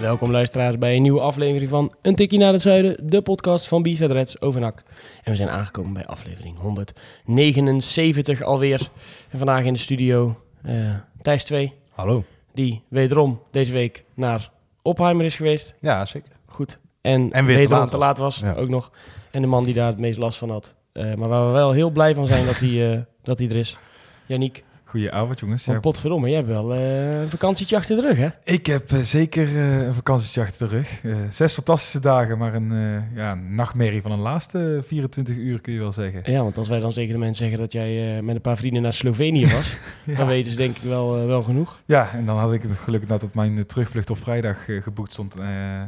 Welkom luisteraars bij een nieuwe aflevering van Een Tikkie naar het Zuiden, de podcast van B-Side Reds over NAC. En we zijn aangekomen bij aflevering 179 alweer. En vandaag in de studio eh Thijs 2, Hallo. die wederom deze week naar Opheimer is geweest. Ja, zeker. Goed. En, En weer te wederom laat te was. laat was, Ja. ook nog. En de man die daar het meest last van had. Eh, maar waar we wel heel blij van zijn dat hij, eh, dat hij er is. Janiek, Goedenavond jongens. Ja, potverdomme, jij hebt wel eh, een vakantietje achter de rug, hè? ik heb eh, zeker eh, een vakantietje achter de rug. Zes fantastische dagen, maar een ja, nachtmerrie van een laatste 24 uur kun je wel zeggen. Ja, want als wij dan tegen de mensen zeggen dat jij met een paar vrienden naar Slovenië was, dan weten ze denk ik wel, wel genoeg. ja en dan had ik het geluk dat mijn terugvlucht op vrijdag geboekt stond.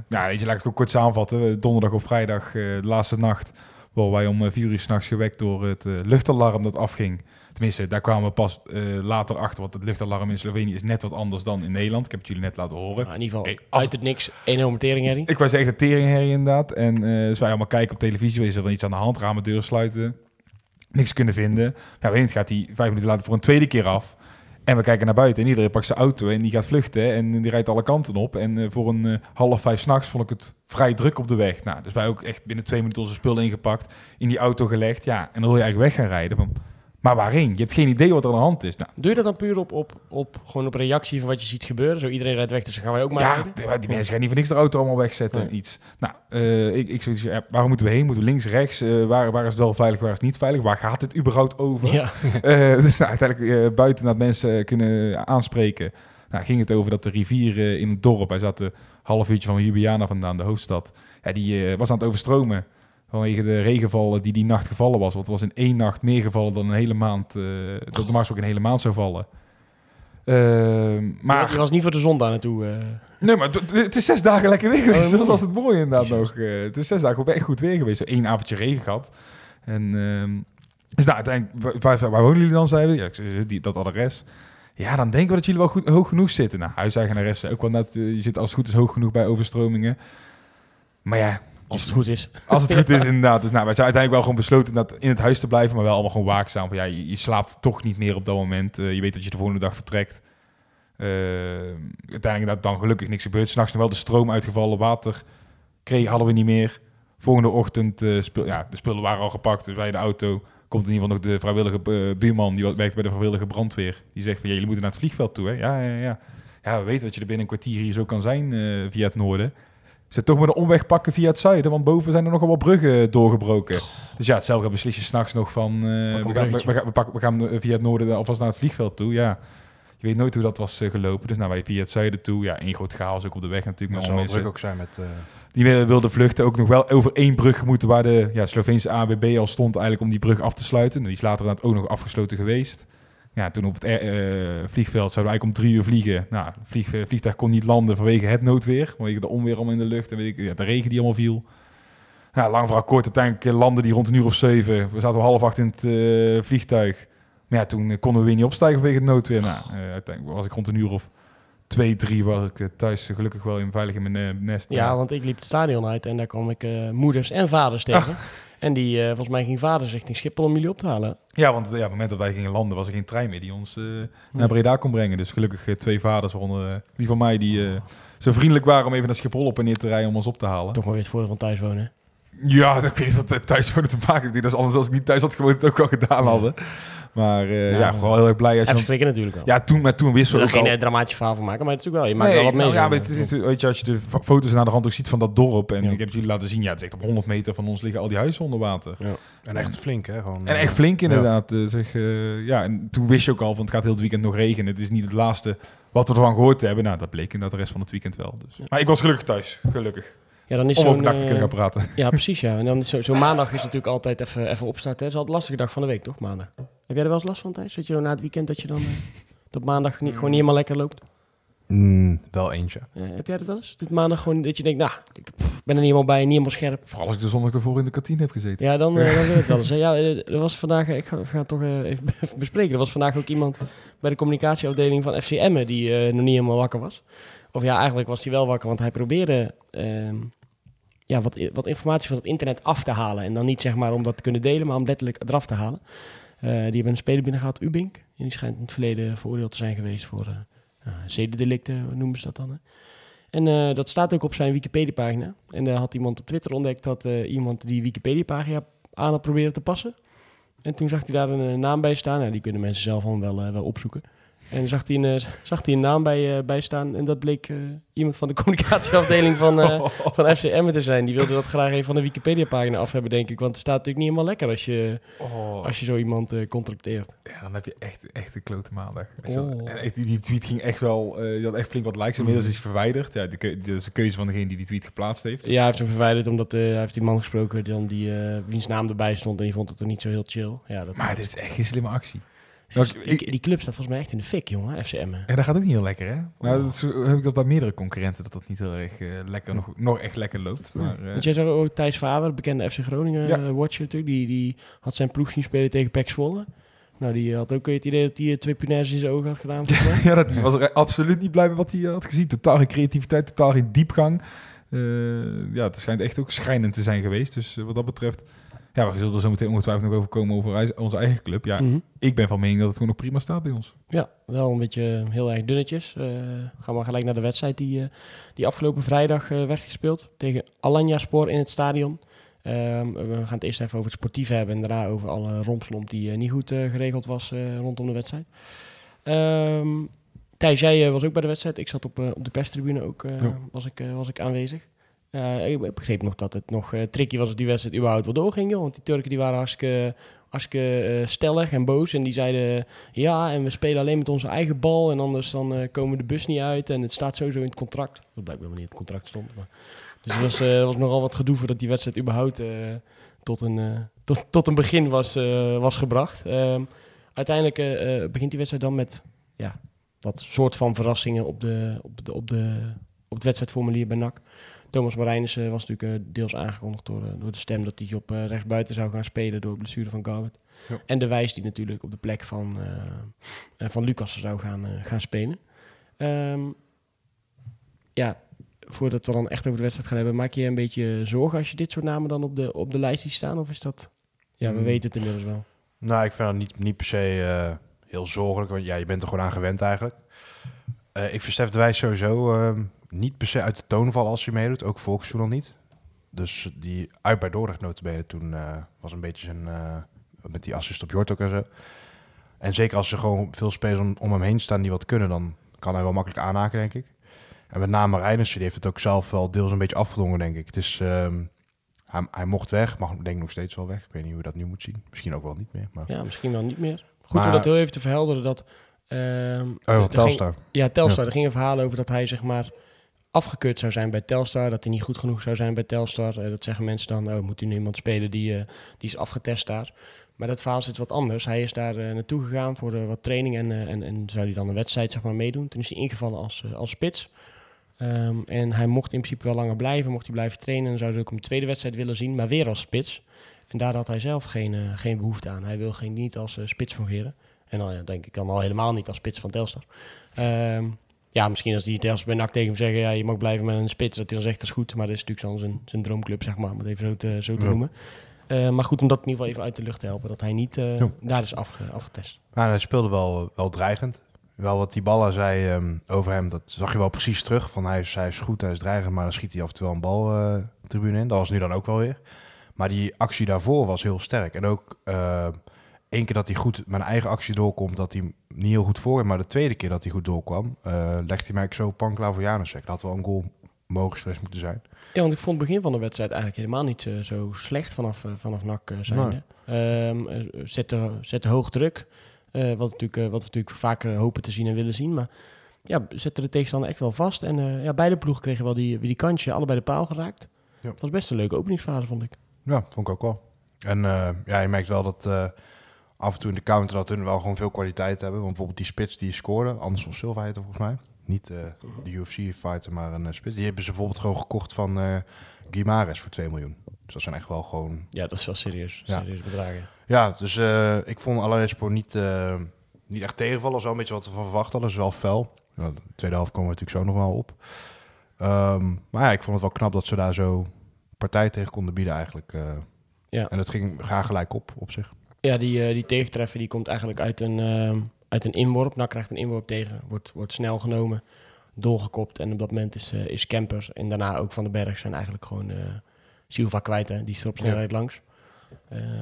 Ja, weet je, laat ik het ook kort samenvatten. Donderdag op vrijdag, de laatste nacht, worden wij om vier uur s'nachts gewekt door het luchtalarm dat afging. Tenminste, daar kwamen we pas eh, later achter, want het luchtalarm in Slovenië is net wat anders dan in Nederland. Ik heb het jullie net laten horen. Nou, in ieder geval, als uit het niks, helemaal teringherrie. Ik was echt een teringherrie inderdaad. En eh dus wij allemaal kijken op televisie. Is er dan iets aan de hand? Ramen, deuren sluiten. Niks kunnen vinden. Ja, weet gaat die vijf minuten later voor een tweede keer af. En we kijken naar buiten en iedereen pakt zijn auto en die gaat vluchten. En die rijdt alle kanten op. En eh, voor een half vijf s'nachts vond ik het vrij druk op de weg. Nou, dus wij ook echt binnen twee minuten onze spullen ingepakt. In die auto gelegd. Ja, en dan wil je eigenlijk weg gaan rijden. Van, maar waarheen? Je hebt geen idee wat er aan de hand is. Nou, Doe je dat dan puur op, op, op, gewoon op reactie van wat je ziet gebeuren? Zo iedereen rijdt weg, dus dan gaan wij ook maar ja, rijden? die, mensen gaan niet voor niks de auto allemaal wegzetten Nee. en iets. Nou, eh, ik, ik zoiets, ja, waar moeten we heen? Moeten we links, rechts? Eh, waar, waar is het wel veilig, waar is het niet veilig? Waar gaat het überhaupt over? Ja, Eh, dus nou, uiteindelijk buiten dat mensen kunnen aanspreken. Nou, ging het over dat de rivier in het dorp, hij zat een half uurtje van Ljubljana vandaan, de hoofdstad. Ja, die was aan het overstromen vanwege de regenval die die nacht gevallen was. Want het was in één nacht meer gevallen dan een hele maand, eh dat de normaal ook een hele maand zou vallen. Eh, maar je was niet voor de zon daar naartoe. eh. Nee, maar het- is zes dagen lekker weer geweest. Oh, dat was het mooie inderdaad Jezus. nog. Eh, het is zes dagen ook echt goed weer geweest. Eén avondje regen gehad. En ehm, dus nou, uiteindelijk, waar, waar- wonen jullie dan, zeiden? Ja, die, dat adres. Ja, dan denken we dat jullie wel goed, hoog genoeg zitten. Nou, huiseigenares zei ook wel net, je zit als het goed is hoog genoeg bij overstromingen. Maar ja, als het goed is. als het goed is inderdaad. Dus nou, wij zijn uiteindelijk wel gewoon besloten dat in het huis te blijven, maar wel allemaal gewoon waakzaam. Van, ja, je, je slaapt toch niet meer op dat moment. Eh, je weet dat je de volgende dag vertrekt. Eh, uiteindelijk dat dan gelukkig niks gebeurd. S'nachts nog wel de stroom uitgevallen, water kreeg, hadden we niet meer. Volgende ochtend, spul, ja, de spullen waren al gepakt. Dus bij de auto komt in ieder geval nog de vrijwillige buurman, die werkt bij de vrijwillige brandweer. Die zegt van, ja, jullie moeten naar het vliegveld toe, hè? Ja, ja, ja. Ja, we weten dat je er binnen een kwartier hier zo kan zijn via het noorden. Ze toch maar de omweg pakken via het zuiden, want boven zijn er nogal wat bruggen doorgebroken. Dus ja, hetzelfde beslis je s'nachts nog van... eh, we, gaan, we, gaan, pakken, we gaan eh, via het noorden alvast naar het vliegveld toe. Ja, je weet nooit hoe dat was eh, gelopen. Dus nou, wij via het zuiden toe. Ja, één groot chaos ook op de weg natuurlijk. Dat mensen druk ook zijn met... die wilden- wilden vluchten. Ook nog wel over één brug moeten waar de ja, Sloveense AWB al stond eigenlijk om die brug af te sluiten. Nou, Die is later inderdaad ook nog afgesloten geweest. Ja, toen op het eh, eh, vliegveld zouden we eigenlijk om drie uur vliegen. Nou, het vlieg, eh, vliegtuig kon niet landen vanwege het noodweer. Vanwege de onweer allemaal in de lucht en weet ik, ja, de regen die allemaal viel. Ja, lang verhaal kort. Uiteindelijk landde die rond een uur of zeven. We zaten om half acht in het vliegtuig. Maar ja, toen konden we weer niet opstijgen vanwege het noodweer. Nou, uiteindelijk was ik rond een uur of twee, drie was ik thuis gelukkig wel in, veilig in mijn nest. Ja, want ik liep het stadion uit en daar kwam ik moeders en vaders tegen. En die, eh, volgens mij ging vaders richting Schiphol om jullie op te halen. Ja, want ja, op het moment dat wij gingen landen was er geen trein meer die ons eh, naar Breda kon brengen. Dus gelukkig eh, twee vaders, waaronder die van mij, die zo vriendelijk waren om even naar Schiphol op en neer te rijden om ons op te halen. Toch maar weer het voordeel van thuis wonen. Ja, ik weet niet dat thuis wonen te maken denk Dat is anders als ik niet thuis had gewoond, het ook wel gedaan hadden. Maar eh, Ja. ja, vooral heel erg blij als je Even schrikken natuurlijk wel. Ja, toen, maar toen wisten we er ook geen al... eh, dramatisch verhaal van maken, maar het is natuurlijk wel. Je maakt Nee, wel wat mee. nou, ja, zo. maar het is, weet je, als je de fo- foto's naar de hand ook ziet van dat dorp... en Ja. ik heb jullie laten zien, ja, het is echt op 100 meter van ons liggen al die huizen onder water. en echt flink, hè? Gewoon, En eh, echt flink inderdaad. zeg, eh, ja, en toen wist je ook al van het gaat heel het weekend nog regenen. Het is niet het laatste wat we ervan gehoord hebben. Nou, dat bleek inderdaad de rest van het weekend wel. Dus. Maar ik was gelukkig thuis, gelukkig. Ja, dan is Om over te kunnen eh, gaan praten. Ja, precies ja. En dan is zo- zo'n maandag is natuurlijk altijd even, even opstarten. hè. Dat is altijd een lastige dag van de week, toch? Maandag. Heb jij er wel eens last van, Thijs? Dat je dan na het weekend dat je dan eh, dat op maandag niet, gewoon niet helemaal lekker loopt? Mm, wel eentje. Eh, heb jij dat wel eens? Dit maandag gewoon dat je denkt, nou, ik pff, ben er niet helemaal bij, niet helemaal scherp. Vooral als ik de zondag ervoor in de kantine heb gezeten. Ja, dan, dan wil het wel eens. hè. Ja, er was vandaag, ik ga, het toch even bespreken. Er was vandaag ook iemand bij de communicatieafdeling van FC Emmen die eh, nog niet helemaal wakker was. Of ja, eigenlijk was hij wel wakker, want hij probeerde ehm, ja, wat, wat informatie van het internet af te halen. En dan niet zeg maar om dat te kunnen delen, maar om letterlijk eraf te halen. Eh, die hebben een speler binnengehaald, Ubink. En die schijnt in het verleden veroordeeld te zijn geweest voor eh uh, zedendelicten, noemen ze dat dan. Hè? En dat staat ook op zijn Wikipedia-pagina. En daar had iemand op Twitter ontdekt dat iemand die Wikipedia-pagina aan had proberen te passen. En toen zag hij daar een naam bij staan. Nou, die kunnen mensen zelf gewoon wel, wel opzoeken. En zag hij een, eh, zag hij een naam bij, eh, bij staan. En dat bleek eh, iemand van de communicatieafdeling van, eh van FC Emmen te zijn. Die wilde dat graag even van de Wikipedia-pagina af hebben, denk ik. Want het staat natuurlijk niet helemaal lekker als je, Oh, als je zo iemand contracteert. ja, dan heb je echt, echt een klote maandag. Dat- Oh. en echt, die, tweet ging echt wel, die had echt flink wat likes. Inmiddels is verwijderd. Ja, die, dat is de keuze van degene die die tweet geplaatst heeft. Ja, hij heeft hem verwijderd omdat hij heeft die man gesproken dan die, wiens naam erbij stond. En die vond het er niet zo heel chill. Ja, dat, Maar dit is echt geen slimme actie. Dus Nou, die, ik- die club staat volgens mij echt in de fik, jongen, FC Emmen. En dat gaat ook niet heel lekker, hè? Nou, Oh. dat is- heb ik dat bij meerdere concurrenten, dat dat niet heel erg eh, lekker, nog, nog echt lekker loopt. Maar, eh, Want jij zag ook Thijs Faber, bekende FC Groningen Ja. eh, watcher natuurlijk. Die, die had zijn ploeg zien spelen tegen Zwolle. Nou, die had ook het idee dat hij twee punaises in zijn ogen had gedaan. ja, dat die was er absoluut niet blij met wat hij had gezien. Totaal geen creativiteit, totaal geen diepgang. Eh, ja, het schijnt echt ook schrijnend te zijn geweest. Dus wat dat betreft... Ja, we zullen er zo meteen ongetwijfeld nog over komen over onze eigen club. Ja, Mhm. ik ben van mening dat het gewoon nog prima staat bij ons. Ja, wel een beetje heel erg dunnetjes. Eh, gaan we gelijk naar de wedstrijd die, eh, die afgelopen vrijdag eh, werd gespeeld. Tegen Alanya Spoor in het stadion. Ehm, we gaan het eerst even over het sportief hebben en daarna over alle rompslomp die eh, niet goed eh, geregeld was eh, rondom de wedstrijd. Ehm Thijs, jij eh, was ook bij de wedstrijd. Ik zat op, eh, op de perstribune ook, eh, Ja. was, ik, eh, was ik aanwezig. Eh, ik begreep nog dat het nog eh, tricky was dat die wedstrijd überhaupt wel doorging. Joh, want die Turken die waren hartstikke, hartstikke eh, stellig en boos. En die zeiden, ja, en we spelen alleen met onze eigen bal. En anders dan komen de bus niet uit. En het staat sowieso in het contract. Dat blijkt wel niet in het contract stond. Maar. Dus er was, was nogal wat gedoe voordat die wedstrijd überhaupt tot, een, tot, tot een begin was, was gebracht. Ehm, uiteindelijk begint die wedstrijd dan met ja, wat soort van verrassingen op, de, op, de, op, de, op het wedstrijdformulier bij NAC. Thomas Marijnissen was natuurlijk eh, deels aangekondigd door, eh, door de stem dat hij op eh, rechtsbuiten zou gaan spelen door blessure van Garbutt. Ja. En de wijs die natuurlijk op de plek van, van Lucas zou gaan, gaan spelen. Ehm, ja, voordat we dan echt over de wedstrijd gaan hebben, maak je je een beetje zorgen als je dit soort namen dan op de, op de lijst ziet staan? Of is dat... Ja, we Mm. weten het inmiddels wel. Nou, ik vind dat niet, niet per se heel zorgelijk, want ja, je bent er gewoon aan gewend eigenlijk. Ik vind Stef de Wijs sowieso ehm, niet per se uit de toon vallen als hij meedoet, ook volksjoen al niet. Dus die uit bij Dordrecht notabene toen eh, was een beetje zijn, eh, met die assist op Jort ook en zo. En zeker als er gewoon veel spelers om, om hem heen staan die wat kunnen, dan kan hij wel makkelijk aanhaken, denk ik. En met name Reinissen, die heeft het ook zelf wel deels een beetje afgedwongen, denk ik. Het is, ehm, hij, hij mocht weg, mag denk ik nog steeds wel weg. Ik weet niet hoe je dat nu moet zien. Misschien ook wel niet meer. Maar... Ja, misschien wel niet meer. Goed om Maar- dat heel even te verhelderen. Dat, Oh, wat Telstar. Ging, ja, Telstar. Er ging een verhaal over dat hij zeg maar afgekeurd zou zijn bij Telstar. Dat hij niet goed genoeg zou zijn bij Telstar. Eh, dat zeggen mensen dan, oh, moet u nu iemand spelen die, eh, die is afgetest daar. Maar dat verhaal zit wat anders. Hij is daar eh, naartoe gegaan voor wat training en, en, en zou hij dan een wedstrijd zeg maar, meedoen. Toen is hij ingevallen als, als spits. Ehm, en hij mocht in principe wel langer blijven, mocht hij blijven trainen. En zou ook een tweede wedstrijd willen zien, maar weer als spits. En daar had hij zelf geen, geen behoefte aan. Hij wil geen, niet als spits fungeren. En dan denk ik dan al helemaal niet als spits van Telstar. Ehm, ja, misschien als die Telstar bij NAC tegen hem zeggen... Ja, je mag blijven met een spits, dat hij dan zegt dat is goed. Maar dat is natuurlijk dan zijn, zijn droomclub, zeg maar. Om het even zo te, zo te Ja. noemen. Eh, maar goed, om dat in ieder geval even uit de lucht te helpen. Dat hij niet eh, Ja. daar is afge- afgetest. Maar hij speelde wel, wel dreigend. Wel wat die ballen zei ehm, over hem, dat zag je wel precies terug. Van hij is, hij is goed, hij is dreigend, maar dan schiet hij af en toe wel een bal de tribune in. Dat was nu dan ook wel weer. Maar die actie daarvoor was heel sterk. En ook één keer dat hij goed een eigen actie doorkomt, dat hij niet heel goed voor Maar de tweede keer dat hij goed doorkwam, eh legde hij mij zo pan klaar voor Janusek. Dat had wel een goal mogelijk geweest moeten zijn. Ja, want ik vond het begin van de wedstrijd eigenlijk helemaal niet eh, zo slecht vanaf, eh, vanaf NAC uh, zijnde. Ehm, eh, zette, zette hoog druk, wat, natuurlijk, wat we natuurlijk vaker hopen te zien en willen zien. Maar ja, zette de tegenstander echt wel vast. En ja, beide ploegen kregen wel die, die kansje, allebei de paal geraakt. Ja. Het was best een leuke openingsfase, vond ik. Ja, vond ik ook wel. En ja, je merkt wel dat af en toe in de counter dat hun wel gewoon veel kwaliteit hebben. Want bijvoorbeeld die spits die scoorde, Anderson Silva heette volgens mij. Niet eh, de UFC-fighter, maar een eh, spits. Die hebben ze bijvoorbeeld gewoon gekocht van eh Guimares voor 2 miljoen. Dus dat zijn echt wel gewoon... Ja, dat is wel serieus. Ja. Serieus bedragen. Ja, dus eh, ik vond Alain Spoor niet, eh, niet echt tegenvallen. Dat is wel een beetje wat we van verwacht hadden. Dat is wel fel. Ja, de tweede helft komen we natuurlijk zo nog wel op. Ehm, maar ja, ik vond het wel knap dat ze daar zo partij tegen konden bieden eigenlijk. eh. Ja. En het ging graag gelijk op, op zich. Ja, die, eh, die tegentreffer die komt eigenlijk uit een, ehm, uit een inworp. Nou krijgt een inworp tegen, wordt, wordt snel genomen, doorgekopt. En op dat moment is, eh, is Kemper en daarna ook Van den Berg zijn eigenlijk gewoon eh Silva kwijt. Hè? Die is er op snelheid langs.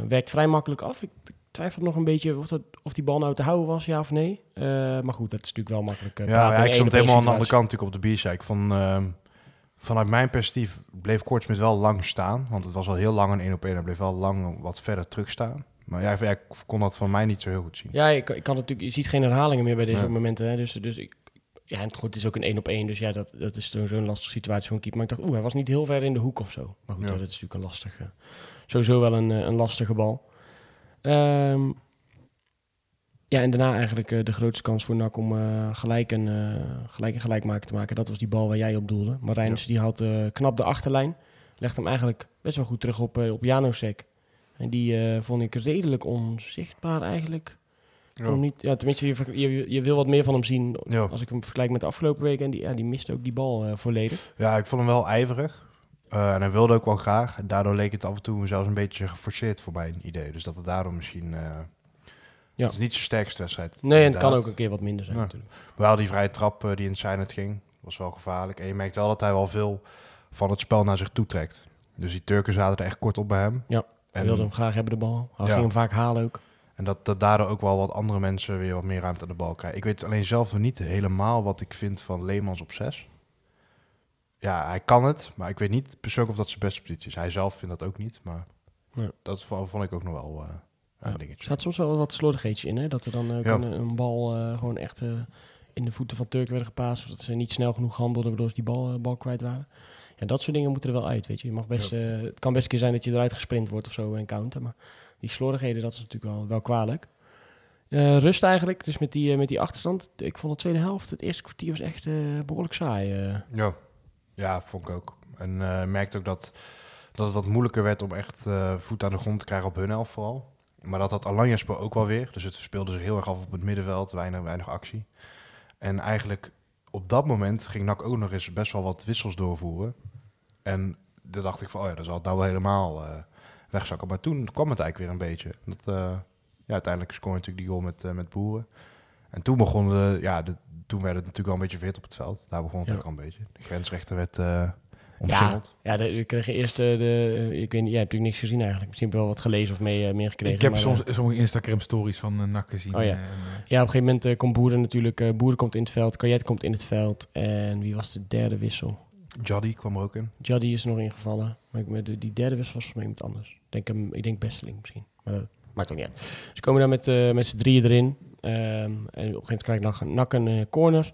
Werkt vrij makkelijk af. Ik twijfel nog een beetje of, dat, of die bal nou te houden was, ja of nee. Maar goed, dat is natuurlijk wel makkelijk. Ja, ja ik stond helemaal aan de andere kant natuurlijk op de b-side. Ik vond, ehm, vanuit mijn perspectief bleef Kortsmit wel lang staan. Want het was al heel lang een 1 op 1. Hij bleef wel lang wat verder terug staan. Maar ja, ik kon dat van mij niet zo heel goed zien. Ja, ik, ik kan natuurlijk, je ziet geen herhalingen meer bij deze Nee. momenten. Hè? Dus, dus ik, ja, en goed, het is ook een één op één. Dus ja, dat, dat is zo- zo'n lastige situatie voor een keeper. Maar ik dacht, oeh, hij was niet heel ver in de hoek of zo. Maar goed, Ja. ja. dat is natuurlijk een lastige, sowieso wel een, eh, een lastige bal. Ehm, ja, en daarna eigenlijk eh, de grootste kans voor NAC om eh, gelijk, een, eh gelijk een gelijkmaker te maken. Dat was die bal waar jij op doelde. Marijns, die had knap de achterlijn. Legt hem eigenlijk best wel goed terug op, op Janosek. En die eh, vond ik redelijk onzichtbaar eigenlijk. Hem niet, ja, tenminste, je, je, je wil wat meer van hem zien Ja. als ik hem vergelijk met de afgelopen weken. En die, ja, die miste ook die bal eh, volledig. Ja, ik vond hem wel ijverig. Eh, en hij wilde ook wel graag. En daardoor leek het af en toe zelfs een beetje geforceerd voor mijn idee. Dus dat het daardoor misschien... Ja. Het is niet zijn sterkste wedstrijd. Nee, en het kan ook een keer wat minder zijn Ja. natuurlijk. Wel die vrije trap die in het ging, was wel gevaarlijk. En je merkt wel dat hij wel veel van het spel naar zich toe trekt. Dus die Turken zaten er echt kort op bij hem. Ja, En, wilde hem graag hebben, de bal. Hij Ja. ging hem vaak halen ook. en dat, dat daardoor ook wel wat andere mensen weer wat meer ruimte aan de bal krijgen. Ik weet alleen zelf nog niet helemaal wat ik vind van Leemans op 6. Ja, hij kan het, maar ik weet niet persoonlijk of dat zijn beste positie is. Hij zelf vindt dat ook niet, maar Ja. dat vo- vond ik ook nog wel eh, een Ja. dingetje. Er staat soms wel wat slordigheidjes in, hè? Dat er dan ook Ja. een, een bal eh, gewoon echt eh, in de voeten van Turken werden gepaast. Of dat ze niet snel genoeg handelden, waardoor ze die bal, eh, bal kwijt waren. Ja, dat soort dingen moeten er wel uit, weet je. je mag best, eh, het kan best een keer zijn dat je eruit gesprint wordt of zo en counter. Maar die slordigheden, dat is natuurlijk wel, wel kwalijk. Eh, rust eigenlijk, dus met die, eh, met die achterstand. Ik vond de tweede helft, het eerste kwartier was echt eh, behoorlijk saai. Ja, ja vond ik ook. En merkte ook dat, dat het wat moeilijker werd om echt voet aan de grond te krijgen op hun helft vooral. Maar dat had Alanyaspor ook wel weer. Dus het speelde zich heel erg af op het middenveld, weinig, weinig actie. En eigenlijk op dat moment ging NAC ook nog eens best wel wat wissels doorvoeren. En daar dacht ik van, oh ja, dan zal het nou wel helemaal eh, wegzakken. Maar toen kwam het eigenlijk weer een beetje. Dat, eh, ja, uiteindelijk scoorde natuurlijk die goal met, eh, met Boeren. En toen begon de, ja, de, toen werd het natuurlijk wel een beetje verhit op het veld. Daar begon het Ja. ook al een beetje. De grensrechter werd omsingeld. Ja, de, we kregen eerst eh, de, eh, ik weet niet, jij hebt natuurlijk niks gezien eigenlijk. Misschien heb je wel wat gelezen of mee, eh, meer gekregen. Ik heb maar, soms eh, sommige Instagram-stories van uh, NAC gezien. Oh ja. ja, op een gegeven moment komt Boeren natuurlijk. eh Boeren komt in het veld, Kajet komt in het veld. En wie was de derde wissel? Jaddy kwam er ook in. Jaddy is er nog ingevallen. Maar ik, met de, die derde wissel was volgens mij iemand anders. Ik denk, hem, ik denk Besseling misschien. Maar dat maakt ook niet uit. Ze komen daar met, eh, met z'n drieën erin. Ehm, en op een gegeven moment krijgt Nak, Nak een corner.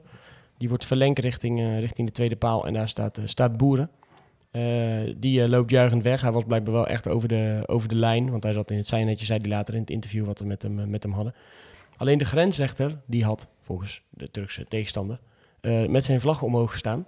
Die wordt verlengd richting, eh, richting de tweede paal. En daar staat, eh, staat Boeren. Eh, die loopt juichend weg. Hij was blijkbaar wel echt over de, over de lijn. Want hij zat in het zijnetje, zei hij later in het interview wat we met hem, met hem hadden. Alleen de grensrechter, die had volgens de Turkse tegenstander met zijn vlag omhoog gestaan.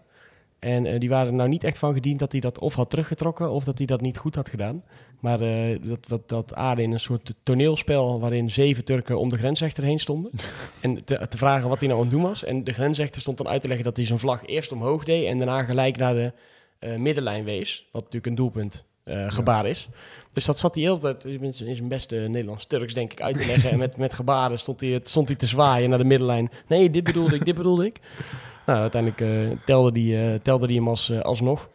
En eh, die waren er nou niet echt van gediend dat hij dat of had teruggetrokken of dat hij dat niet goed had gedaan. Maar eh, dat, dat, dat aarde in een soort toneelspel waarin zeven Turken om de grensrechter heen stonden. en te, te vragen wat hij nou aan het doen was. En de grensrechter stond dan uit te leggen dat hij zijn vlag eerst omhoog deed en daarna gelijk naar de eh, middenlijn wees. Wat natuurlijk een doelpunt gebaar is. Dus dat zat hij heel tijd in zijn beste Nederlands-Turks, denk ik, uit te leggen. en met, met gebaren stond hij, stond hij te zwaaien naar de middenlijn. Nee, dit bedoelde ik, dit bedoelde ik. Nou, uiteindelijk eh, telde die, eh, telde die hem als, eh, alsnog.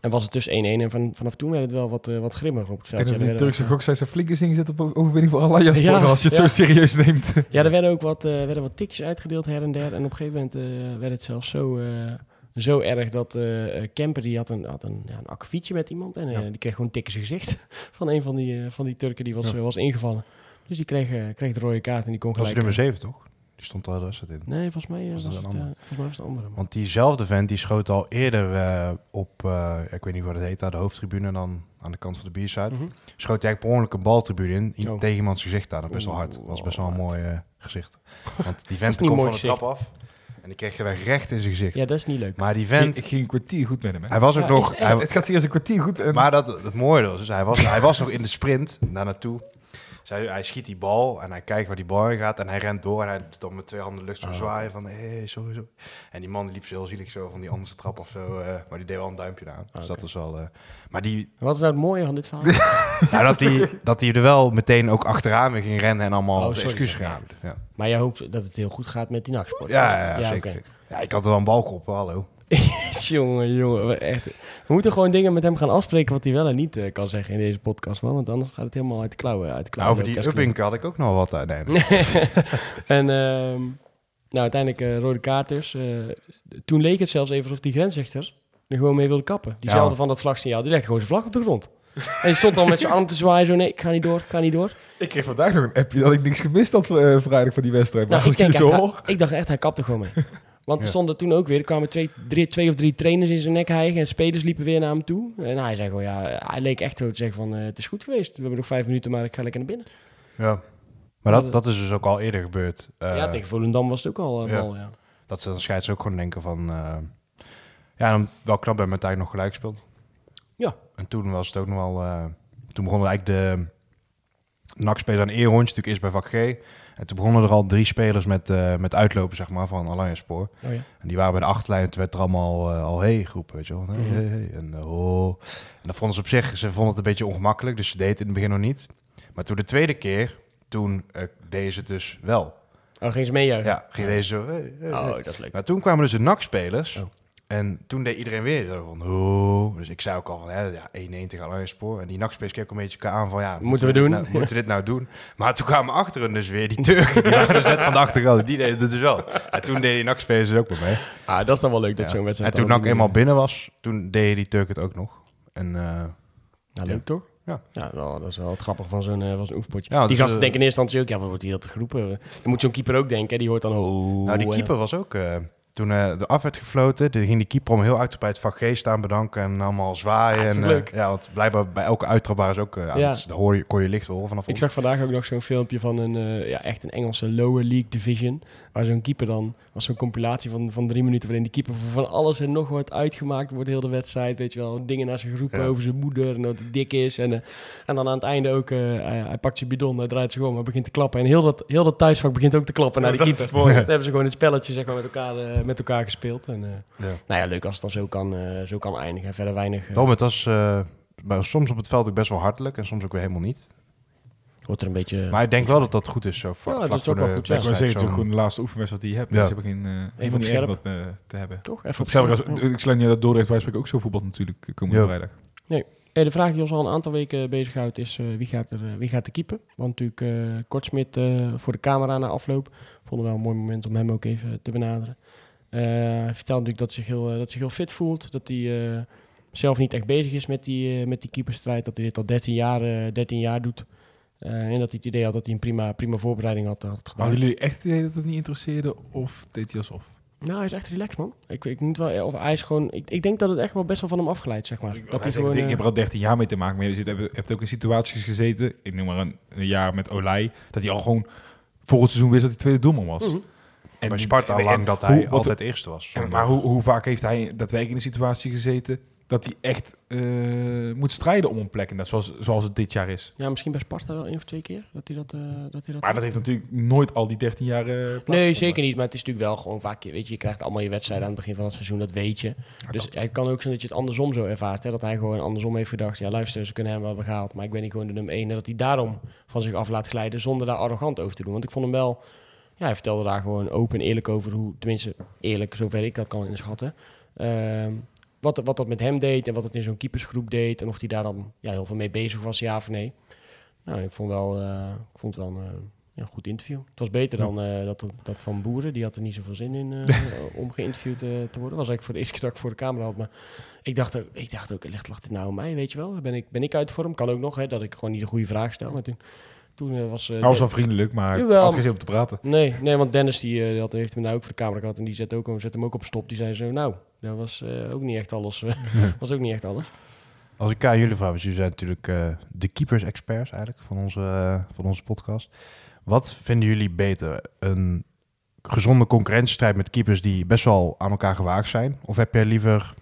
En was het dus 1-1. En van, vanaf toen werd het wel wat, eh, wat grimmiger op het Ik veld. denk dat Ja, die Turkse ook, gokcijfers flink is ingezet op overwinning voor Alanya Sport, Ja, als je het ja. zo serieus neemt. ja, er werden ook wat, eh, werden wat tikjes uitgedeeld her en der. En op een gegeven moment eh, werd het zelfs zo, eh, zo erg dat eh Kemper die had een, had een, ja, een akkefietje met iemand. En Ja. die kreeg gewoon een tik in zijn gezicht van een van die, eh, van die Turken die was, Ja. was ingevallen. Dus die kreeg, kreeg de rode kaart en die kon Dat was gelijk... nummer eh, 7, toch? Die stond al de wedstrijd in. Nee, volgens mij, eh, Was het, een eh, ander? volgens mij was het een andere. man. Want diezelfde vent die schoot al eerder eh, op, eh, ik weet niet wat het heet, daar de hoofdtribune dan aan de kant van de bierside. Mhm. Schoot hij eigenlijk per ongeluk een baltribune in, Oh. tegen iemands gezicht aan. Dat best wel hard. Dat was best wel een mooi gezicht. Want die is vent niet komt een van de mooi trap af. En die kreeg je weer recht in zijn gezicht. Ja, dat is niet leuk. Maar die vent, ik ging een kwartier goed met hem. hè. hij was ook Ja, nog... Hij, het gaat hier als een kwartier goed. En, maar dat, het mooie was, dus hij was, hij was nog in de sprint daar naartoe. Zij, hij schiet die bal en hij kijkt waar die bal heen gaat en hij rent door en hij doet dan met twee handen lucht zo Oh. zwaaien van hé, hey, sorry, sorry. En die man die liep zo heel zielig zo van die andere trap of zo, eh, maar die deed wel een duimpje aan. Dus dat was wel... eh, maar die, Wat is nou het mooie van dit verhaal? ja, dat, die, dat hij er wel meteen ook achteraan weer ging rennen en allemaal Oh, excuses ja. maar jij hoopt dat het heel goed gaat met die nachtsport. Ja, ja, ja, zeker. Ja, ik had er wel een balk op, hallo. Jongen, jongen, echt. We moeten gewoon dingen met hem gaan afspreken wat hij wel en niet eh, kan zeggen in deze podcast, man. Want anders gaat het helemaal uit de klauwen. Uit de Nou, klauwen over die upping had ik ook nog wat uit. Nee, nee. En ehm, nou, uiteindelijk eh, rode kaart dus. Eh, toen leek het zelfs even alsof die grensrechter er gewoon mee wilde kappen. Diezelfde Ja. van dat vlagsignaal, die legde gewoon zijn vlag op de grond. en die stond dan met zijn arm te zwaaien zo, nee, ik ga niet door, ik ga niet door. ik kreeg vandaag nog een appje dat ik niks gemist had eh, vrijdag van die wedstrijd. Nou, ik, zo ik dacht echt, hij kapte gewoon mee. Want er stonden toen ook weer, er kwamen twee, drie, twee of drie trainers in zijn nek hijgen en spelers liepen weer naar hem toe. En hij zei gewoon, ja, hij leek echt zo te zeggen van, eh, het is goed geweest. We hebben nog vijf minuten, maar ik ga lekker naar binnen. Ja. Maar dat, dat is dus ook al eerder gebeurd. Eh, ja, tegen Volendam was het ook al. eh, ja. bal, ja. Dat ze dan scheids ook gewoon denken van... eh, ja, dan wel knap bij Martijn nog gelijk speelt. Ja. En toen was het ook nog wel... toen begonnen eigenlijk de NAC-spelers aan een eerrondje. Natuurlijk eerst bij vak G. En toen begonnen er al drie spelers met, eh, met uitlopen, zeg maar, van Allianz Spoor. Oh ja. En die waren bij de achterlijn. Toen werd er allemaal eh, al hey groepen, weet je wel. Hey, Mhm. hey, hey. En oh. En dat vonden ze op zich... Ze vonden het een beetje ongemakkelijk. Dus ze deden het in het begin nog niet. Maar toen de tweede keer... Toen eh, deden ze het dus wel. Oh, ging ze meejuichen? Ja, ging deze zo... Hey, hey, hey. Oh, dat is leuk. Maar toen kwamen dus de NAC-spelers. Oh. En toen deed iedereen weer zo van... Oh. Dus ik zei ook al van... Hè, ja, 1-1 tegen Spoor. En die keken ook een beetje elkaar aan van... Ja, Moeten we doen? nou- moeten we dit nou doen? Maar toen kwamen achteren dus weer die Turken. Die waren dus net van de achterkant. Die deden het dus wel. En toen deden die NAC-spelers er ook wel mee. Ah, dat is dan wel leuk dat Ja. zo'n wedstrijd... En toen NAC ook eenmaal binnen was... Toen deden die Turken het ook nog. En... eh, Nou, leuk toch? Ja. Ja, dat is wel het grappige van zo'n eh, van zo'n oefenpotje. Ja, die dus, gasten eh, denken in eerste instantie ook, ja, wat wordt hier dat geroepen? Dan moet zo'n keeper ook denken, hè, die hoort dan... Oh, Nou, die keeper was ook... toen eh, de af werd gefloten, toen ging die keeper om heel uitgebreid vak G staan bedanken en allemaal zwaaien. Ah, is en, eh, ja, want blijkbaar bij elke uittrap waren ze ook... eh, Ja. daar hoor je, kon je licht horen vanaf Ik ons. zag vandaag ook nog zo'n filmpje van een, ja, echt een Engelse lower league division. Waar zo'n keeper dan, was zo'n compilatie van, van drie minuten waarin die keeper van alles en nog wat uitgemaakt wordt, heel de wedstrijd. Weet je wel, dingen naar zijn geroepen Ja. over zijn moeder en dat hij dik is. En, eh, en dan aan het einde ook, eh, hij, hij pakt zijn bidon, hij draait zich om, hij begint te klappen. En heel dat, heel dat thuisvak begint ook te klappen naar die keeper. mooi. Dan hebben ze gewoon het spelletje zeg maar, met, elkaar, eh, met elkaar gespeeld. En, Ja. nou ja, leuk als het dan zo kan, zo kan eindigen. Verder weinig. eh, Tom, het was maar soms op het veld ook best wel hartelijk en soms ook weer helemaal niet. Wordt er een beetje... Maar ik denk wel dat dat goed is zo vla- Ja, dat vlak is voor ook wel de goed, ja. Ik wou wedstrijd. zeggen, het is ook zo'n- gewoon de laatste oefenwedstrijd die je hebt. Ja. Dus je hebt geen, eh niet scherp. erg wat eh, te hebben. toch? Even als, scherp, ja. ik sluit niet dat Dordrecht bij spreken ook zo voetbal natuurlijk eh, komende Ja. vrijdag. Eh, de vraag die ons al een aantal weken bezighoudt is eh, wie, gaat er, wie gaat er keeper? Want natuurlijk eh Kortsmit eh, voor de camera na afloop. Vonden we wel een mooi moment om hem ook even te benaderen. Eh, hij vertelt natuurlijk dat hij zich heel, dat hij zich heel fit voelt. Dat hij eh, zelf niet echt bezig is met die, met die keeperstrijd. Dat hij dit al 13 jaar, eh, 13 jaar doet. Eh, en dat hij het idee had dat hij een prima, prima voorbereiding had, had gedaan. Hadden jullie echt het idee dat het niet interesseerde of deed hij alsof? Nou, hij is echt relaxed, man. Ik, ik moet wel, of hij is gewoon. Ik, ik denk dat het echt wel best wel van hem afgeleid, zeg maar. Dat Dat hij gewoon. ik eh, heb er al 13 jaar mee te maken, maar je zit, hebt, hebt ook in situaties gezeten, ik noem maar een, een jaar met Olij, dat hij al gewoon voor het seizoen wist dat hij tweede doelman was. mhm. En Bij Sparta al en- lang dat hij altijd eerste was. Maar hoe, hoe vaak heeft hij daadwerkelijk in een situatie gezeten dat hij echt eh, moet strijden om een plek? Dat zoals, zoals het dit jaar is. Ja, misschien bij Sparta wel één of twee keer dat hij dat. eh, dat, hij dat Maar dat heeft natuurlijk nooit al die 13 jaar eh, Nee, zeker niet. Maar het is natuurlijk wel gewoon vaak. Weet je, je krijgt allemaal je wedstrijden aan het begin van het seizoen, dat weet je. dus het kan ook zijn dat je het andersom zo ervaart. Hè? Dat hij gewoon andersom heeft gedacht. Ja, luister, ze kunnen hem wel hebben gehaald. Maar ik ben niet gewoon de nummer één. En dat hij daarom van zich af laat glijden zonder daar arrogant over te doen. Want ik vond hem wel. Ja, hij vertelde daar gewoon open en eerlijk over hoe. Tenminste, eerlijk, zover ik dat kan inschatten. Ehm, wat, wat dat met hem deed en wat het in zo'n keepersgroep deed. En of hij daar dan ja, heel veel mee bezig was, ja of nee. Nou, ik vond, wel, eh, ik vond het wel een eh, ja, goed interview. Het was beter dan eh, dat, dat van Boeren. Die had er niet zoveel zin in om geïnterviewd te worden. was eigenlijk voor de eerste keer dat ik voor de camera had. Maar ik dacht ook, ik dacht ook ligt, lag dit nou aan mij, weet je wel? Ben ik, ben ik uit vorm? Kan ook nog, hè, dat ik gewoon niet de goede vraag stel. Maar toen, toen eh, was... eh, Hij was Den- wel vriendelijk, maar Jawel. had geen zin om te praten. Nee, nee, want Dennis die, eh, die had, heeft me nou ook voor de camera gehad. En die zette, ook, zette hem ook op stop. Die zei zo, nou, dat was eh, ook niet echt alles. eh, was ook niet echt alles. Als ik aan jullie vraag, want jullie zijn natuurlijk eh, de keepers-experts eigenlijk van onze, eh, van onze podcast. Wat vinden jullie beter? Een gezonde concurrentiestrijd met keepers die best wel aan elkaar gewaagd zijn? Of heb jij liever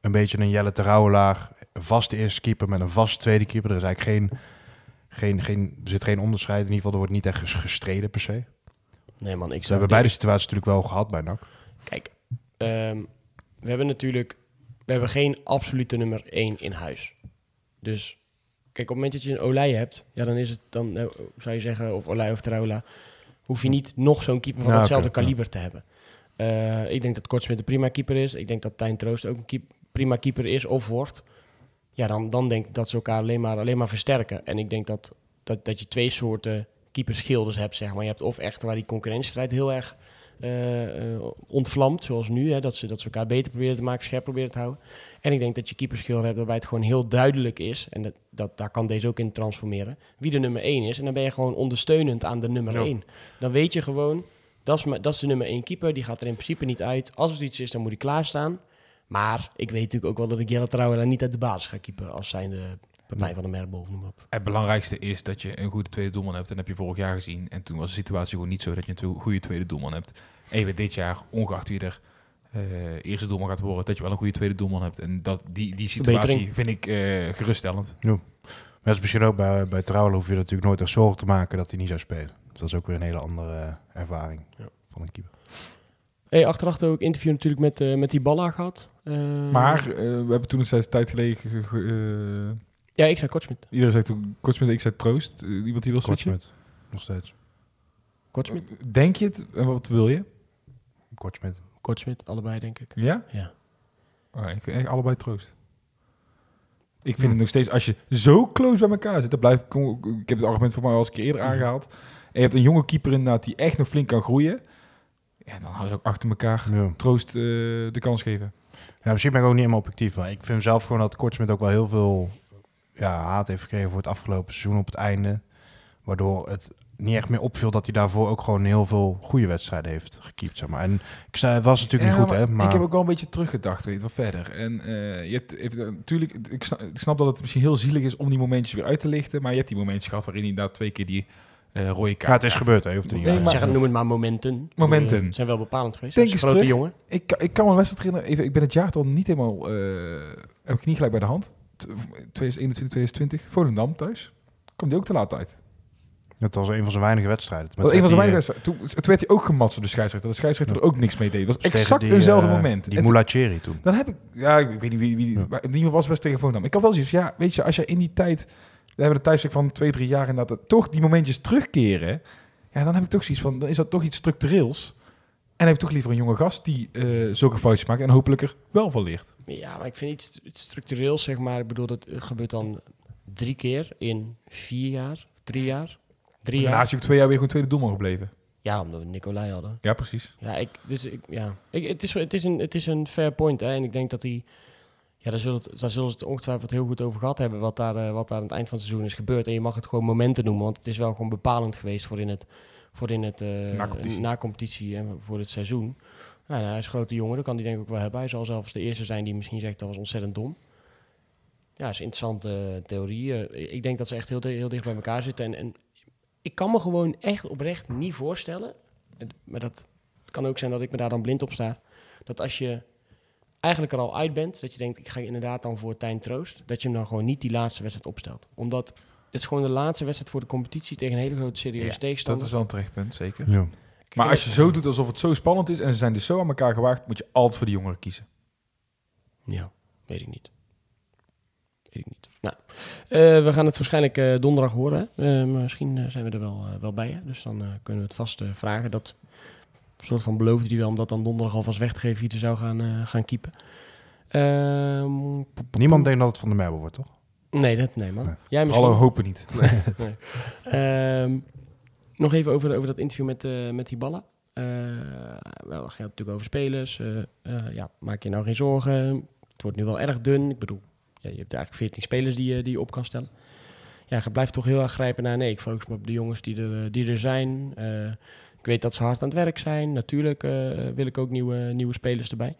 een beetje een Jelle Terouwelaar, een vaste eerste keeper met een vaste tweede keeper? Er is eigenlijk geen, geen, geen, er zit geen onderscheid. In ieder geval, er wordt niet echt ges- gestreden per se. Nee man, ik We zou hebben beide situaties natuurlijk wel gehad bij NAC. Kijk, ehm, we hebben natuurlijk... We hebben geen absolute nummer 1 in huis. Dus kijk, op het moment dat je een Olij hebt... Ja, dan is het dan, nou, zou je zeggen, of Olij of Traula... hoef je niet nog zo'n keeper van ja. kaliber te hebben. Eh, ik denk dat Kortsmit een prima keeper is. Ik denk dat Tijn Troost ook een keep- prima keeper is of wordt. Ja, dan, dan denk ik dat ze elkaar alleen maar, alleen maar versterken. En ik denk dat, dat, dat je twee soorten keeperschilders hebt, zeg maar. Je hebt of echt waar die concurrentiestrijd heel erg eh, eh, ontvlamt, zoals nu. Hè, dat, ze, dat ze elkaar beter proberen te maken, scherp proberen te houden. En ik denk dat je keeperschilder hebt waarbij het gewoon heel duidelijk is. En dat, dat, daar kan deze ook in transformeren. Wie de nummer 1 is. En dan ben je gewoon ondersteunend aan de nummer Ja. 1. Dan weet je gewoon, dat is, dat is de nummer 1 keeper. Die gaat er in principe niet uit. Als er iets is, dan moet hij klaarstaan. Maar ik weet natuurlijk ook wel dat ik Jelle Trouwela niet uit de basis ga keeper. Als zijnde Pepijn van de Merkbol, noem op. Het belangrijkste is dat je een goede tweede doelman hebt. En dat heb je vorig jaar gezien. En toen was de situatie gewoon niet zo dat je een goede tweede doelman hebt. Even dit jaar, ongeacht wie er eh, eerste doelman gaat worden, dat je wel een goede tweede doelman hebt. En dat, die, die situatie Verbetering. vind ik eh, geruststellend. Maar dat is misschien ook bij, bij Trouwel hoef je natuurlijk nooit echt zorgen te maken dat hij niet zou spelen. Dus dat is ook weer een hele andere eh, ervaring Ja. van een keeper. Hey, achteraf ook interview natuurlijk met, eh, met die Balla gehad. Eh, Maar eh, we hebben toen een tijd geleden... ge- ge- eh, Ja, ik zei Kortsmit. iedereen zei toen kort met ik zei troost. Iemand die wil switchen. Kortsmit, nog steeds. Kortsmit. Denk je het? En wat wil je? Kortsmit. Kortsmit, allebei denk ik. Ja? Ja. Oh, ik vind echt allebei troost. Ik vind Hm. het nog steeds, als je zo close bij elkaar zit, dan blijf ik, heb het argument voor mij al eens een keer eerder aangehaald. En je hebt een jonge keeper inderdaad die echt nog flink kan groeien. Ja, dan houden ze ook achter elkaar Ja. troost eh, de kans geven. Ja, misschien ben ik ook niet helemaal objectief, maar ik vind zelf gewoon dat Kortsmit ook wel heel veel ja, haat heeft gekregen voor het afgelopen seizoen op het einde. Waardoor het niet echt meer opviel dat hij daarvoor ook gewoon heel veel goede wedstrijden heeft gekiept, zeg maar. En ik zei, het was natuurlijk Ja, niet goed, hè, maar Ik heb ook wel een beetje teruggedacht, weet je, wat verder. En eh, je hebt, natuurlijk, ik snap, ik snap dat het misschien heel zielig is om die momentjes weer uit te lichten. Maar je hebt die momentjes gehad waarin hij inderdaad twee keer die eh rode kaart ja, het is gebeurd, hè. je hoeft niet Nee, uit. maar- zeg, noem het maar momenten. Momenten. Die zijn wel bepalend geweest. Denk eens grote terug. jongen. Ik, kan- ik kan me een wedstrijd herinneren, even, ik ben het jaartal niet helemaal, eh, heb ik niet gelijk bij de hand. T- 2021, 2020, Volendam thuis. Kwam die ook te laat uit. Dat was een van zijn weinige wedstrijden. Was een van zijn die, weinige wedstrijden. Toen, toen werd hij ook gematst door de scheidsrechter. De scheidsrechter er ook niks mee deed. Dat was exact die, eenzelfde eh, moment. Die En Moulacheri toen. dan heb ik, ja, ik weet niet wie, wie Ja. maar niemand was best tegen Volendam. Ik had wel zoiets ja, weet je, als je in die tijd, hebben de thuiswerk van twee, drie jaar inderdaad, toch die momentjes terugkeren, ja, dan heb ik toch zoiets van, dan is dat toch iets structureels. En heb ik toch liever een jonge gast die eh, zulke foutjes maakt en hopelijk er wel van leert. Ja, maar ik vind iets, structureels, zeg maar. Ik bedoel, dat gebeurt dan drie keer in vier jaar, drie jaar. Drie jaar. is hij ook twee jaar weer gewoon tweede doelman gebleven. Ja, omdat we Nicolai hadden. Ja, precies. Ja, ik, dus ik, ja. Ik, het, is, het, is een, het is een fair point. Hè? En ik denk dat hij. Ja, daar zullen, het, daar zullen ze het ongetwijfeld heel goed over gehad hebben. Wat daar, eh, wat daar aan het eind van het seizoen is gebeurd. En je mag het gewoon momenten noemen. Want het is wel gewoon bepalend geweest voor in het. Voor in het eh, Na-competitie. na-competitie en voor het seizoen. Nou, hij is een grote jongen. Dat kan hij denk ik ook wel hebben. Hij zal zelfs de eerste zijn die misschien zegt dat was ontzettend dom. Ja, is een interessante eh, theorie. Ik denk dat ze echt heel, heel dicht bij elkaar zitten. En, en ik kan me gewoon echt oprecht niet voorstellen. en- Maar dat het kan ook zijn dat ik me daar dan blind op sta. Dat als je eigenlijk er al uit bent, dat je denkt, ik ga inderdaad dan voor Tijn Troost, dat je hem dan gewoon niet die laatste wedstrijd opstelt. Omdat het is gewoon de laatste wedstrijd voor de competitie tegen een hele grote serieuze Ja, Dat tegenstander. is wel een terechtpunt, zeker. Ja. Maar als je zo doet alsof het zo spannend is en ze zijn dus zo aan elkaar gewaagd, moet je altijd voor de jongeren kiezen. Ja, weet ik niet. Weet ik niet. Nou, eh, we gaan het waarschijnlijk eh, donderdag horen. hè. Eh, misschien eh, zijn we er wel, eh, wel bij. Hè? Dus dan eh, kunnen we het vast eh, vragen. Dat soort van beloofde hij wel om dat dan donderdag alvast weg te geven wie er zou gaan, eh, gaan keepen. Ehm, Niemand denkt dat het van de Merbel wordt, toch? Nee, dat, nee man. Nee. Jij misschien? Alle hopen niet. Nee. Ehm, nog even over, over dat interview met, eh, met die ballen. Eh wel, het gaat natuurlijk over spelers. Ja, maak je nou geen zorgen. Het wordt nu wel erg dun. Ik bedoel, ja, je hebt eigenlijk 14 spelers die, je- die je op kan stellen. Ja, je blijft toch heel erg grijpen naar nee. Ik focus me op de jongens die er, die er zijn. Weet dat ze hard aan het werk zijn. Natuurlijk eh, wil ik ook nieuwe, nieuwe spelers erbij.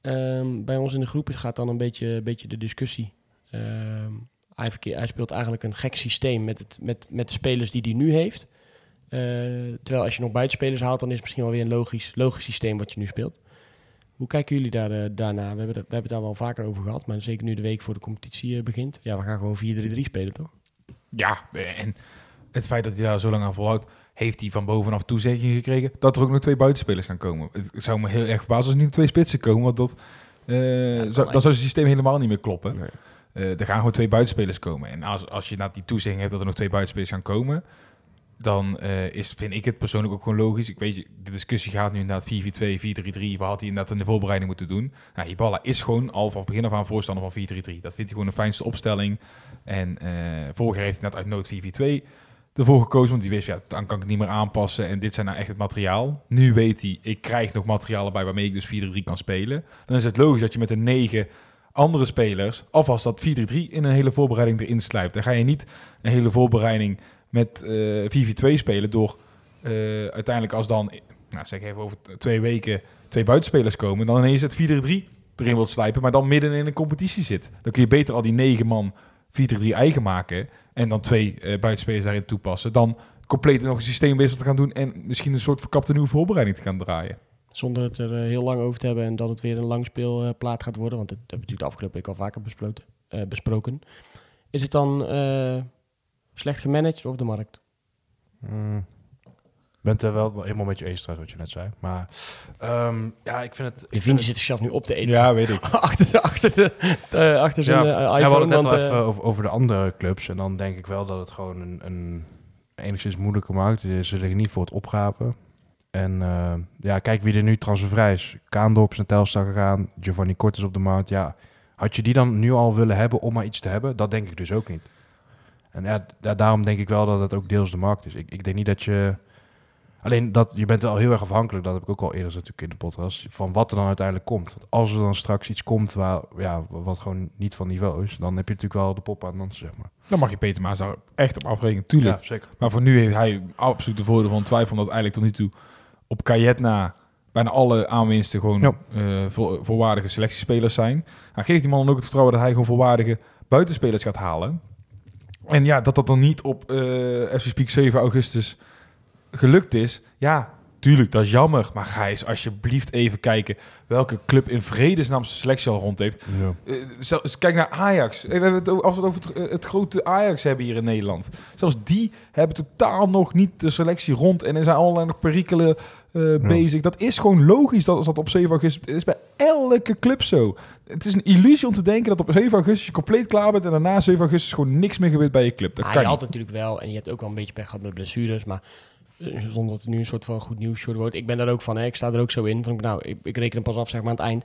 Ehm, bij ons in de groep gaat dan een beetje, beetje de discussie. Ehm, hij, hij speelt eigenlijk een gek systeem met, het, met, met de spelers die hij nu heeft. Eh, terwijl als je nog buitenspelers haalt, dan is het misschien wel weer een logisch, logisch systeem wat je nu speelt. Hoe kijken jullie daar, eh, daarna? We hebben, we hebben het daar wel vaker over gehad, maar zeker nu de week voor de competitie begint. Ja, we gaan gewoon 4-3-3 spelen, toch? Ja, en het feit dat hij daar zo lang aan volhoudt, heeft hij van bovenaf toezegging gekregen dat er ook nog twee buitenspelers gaan komen. Het zou me heel erg verbazen als er nu twee spitsen komen, want dat, eh, dat zou, dan zou het systeem helemaal niet meer kloppen. Nee. Eh, er gaan gewoon twee buitenspelers komen. En als, als je na die toezegging hebt dat er nog twee buitenspelers gaan komen, dan eh, is, vind ik het persoonlijk ook gewoon logisch. Ik weet, je, de discussie gaat nu inderdaad 4-4-2, 4-3-3. Wat had hij inderdaad in de voorbereiding moeten doen? Nou, Hiballa is gewoon al vanaf begin af aan voorstander van 4-3-3. Dat vindt hij gewoon de fijnste opstelling. En eh vorig jaar heeft hij net uit nood 4-4-2 ervoor gekozen. Want die wist, ja, dan kan ik het niet meer aanpassen. En dit zijn nou echt het materiaal. Nu weet hij, ik krijg nog materialen bij waarmee ik dus 4-3 kan spelen. Dan is het logisch dat je met de negen andere spelers alvast dat 4-3 in een hele voorbereiding erin slijpt. Dan ga je niet een hele voorbereiding met eh 4-4-2 spelen door eh, uiteindelijk als dan, nou zeg even over twee weken, twee buitenspelers komen, dan ineens het 4-3 erin wilt slijpen, maar dan midden in een competitie zit. Dan kun je beter al die negen man 4-3 eigen maken en dan twee eh, buitenspelers daarin toepassen. Dan compleet nog een systeemwissel te gaan doen en misschien een soort verkapte nieuwe voorbereiding te gaan draaien. Zonder het er eh, heel lang over te hebben en dat het weer een langspeelplaat gaat worden. Want dat hebben we natuurlijk de afgelopen week al vaker besproken. eh, besproken. Is het dan eh, slecht gemanaged of de markt? Mm. Ben het er wel helemaal met je eens trouwens, wat je net zei. Maar ehm, ja, ik vind het... ik Je vind zit zichzelf nu op te eten. Ja, weet ik. achter, achter, de, eh, achter zijn Ja, eh, ja, we hadden het net al eh, even over, over de andere clubs. En dan denk ik wel dat het gewoon een, een enigszins moeilijke markt is. Ze liggen niet voor het opgapen. En eh, ja, kijk wie er nu transfervrij is. Kaandorp is naar Telstar gegaan. Giovanni Kort is op de markt. Ja, had je die dan nu al willen hebben om maar iets te hebben? Dat denk ik dus ook niet. En ja, da- daarom denk ik wel dat het ook deels de markt is. Ik, ik denk niet dat je... Alleen dat je bent wel heel erg afhankelijk, dat heb ik ook al eerder natuurlijk in de podcast, van wat er dan uiteindelijk komt. Want als er dan straks iets komt waar, ja, wat gewoon niet van niveau is, dan heb je natuurlijk wel de pop aan de dansen, zeg maar. Dan mag je Peter Maas daar echt op afrekenen, tuurlijk. zeker. Maar voor nu heeft hij absoluut de voordeel van twijfel. Omdat eigenlijk tot nu toe op Kajet na bijna alle aanwinsten gewoon Ja. eh, voor, voorwaardige selectiespelers zijn. Nou, geeft die man dan ook het vertrouwen dat hij gewoon voorwaardige buitenspelers gaat halen. En ja, dat dat dan niet op eh FC Speak 7 augustus gelukt is. Ja, tuurlijk, dat is jammer. Maar ga eens alsjeblieft even kijken welke club in vredesnaam zijn selectie al rond heeft. Ja. Eh, zelfs- kijk naar Ajax. Eh, We hebben het, o- als we het over het, eh, het grote Ajax hebben hier in Nederland. Zelfs die hebben totaal nog niet de selectie rond. En er zijn allerlei nog perikelen eh, bezig. Dat is gewoon logisch dat als dat op 7 augustus... Het is bij elke club zo. Het is een illusie om te denken dat op 7 augustus je compleet klaar bent... en daarna 7 augustus gewoon niks meer gebeurt bij je club. Dat Ah, kan je had natuurlijk wel, en je hebt ook wel een beetje pech gehad met blessures, maar zonder dat het nu een soort van goed nieuws wordt. Ik ben daar ook van, hè. ik sta er ook zo in. Van, nou, ik, ik reken hem pas af zeg maar aan het eind.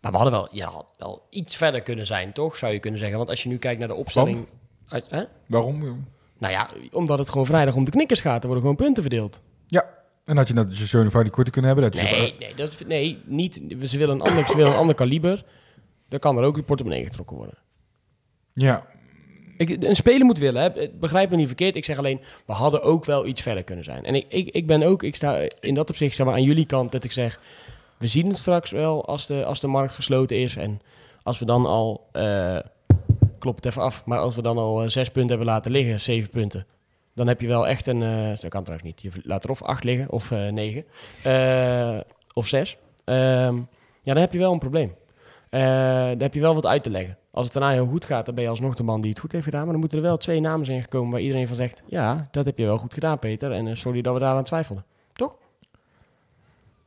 Maar we hadden wel, ja, had wel iets verder kunnen zijn, toch? Zou je kunnen zeggen. Want als je nu kijkt naar de opstelling... Uit, hè? Waarom? Nou ja, omdat het gewoon vrijdag om de knikkers gaat. Er worden gewoon punten verdeeld. Ja. En had je dat Jean van die korte kunnen hebben? Dat je Nee, nee, dat, is- nee niet, ze, willen een ander, ze willen een ander kaliber. Dan kan er ook de portemonnee getrokken worden. Ja, Ik, een speler moet willen, hè. begrijp me niet verkeerd. Ik zeg alleen, we hadden ook wel iets verder kunnen zijn. En ik, ik, ik ben ook, ik sta in dat opzicht zeg maar, aan jullie kant dat ik zeg, we zien het straks wel als de, als de markt gesloten is. En als we dan al, eh klop het even af, maar als we dan al eh, zes punten hebben laten liggen, zeven punten. Dan heb je wel echt een, eh, dat kan trouwens niet, je laat er of acht liggen of negen of zes. Ehm, ja, dan heb je wel een probleem. Dan heb je wel wat uit te leggen. Als het daarna heel goed gaat, dan ben je alsnog de man die het goed heeft gedaan. Maar dan moeten er wel twee namen zijn gekomen waar iedereen van zegt... ja, dat heb je wel goed gedaan, Peter. En eh, sorry dat we daaraan twijfelden.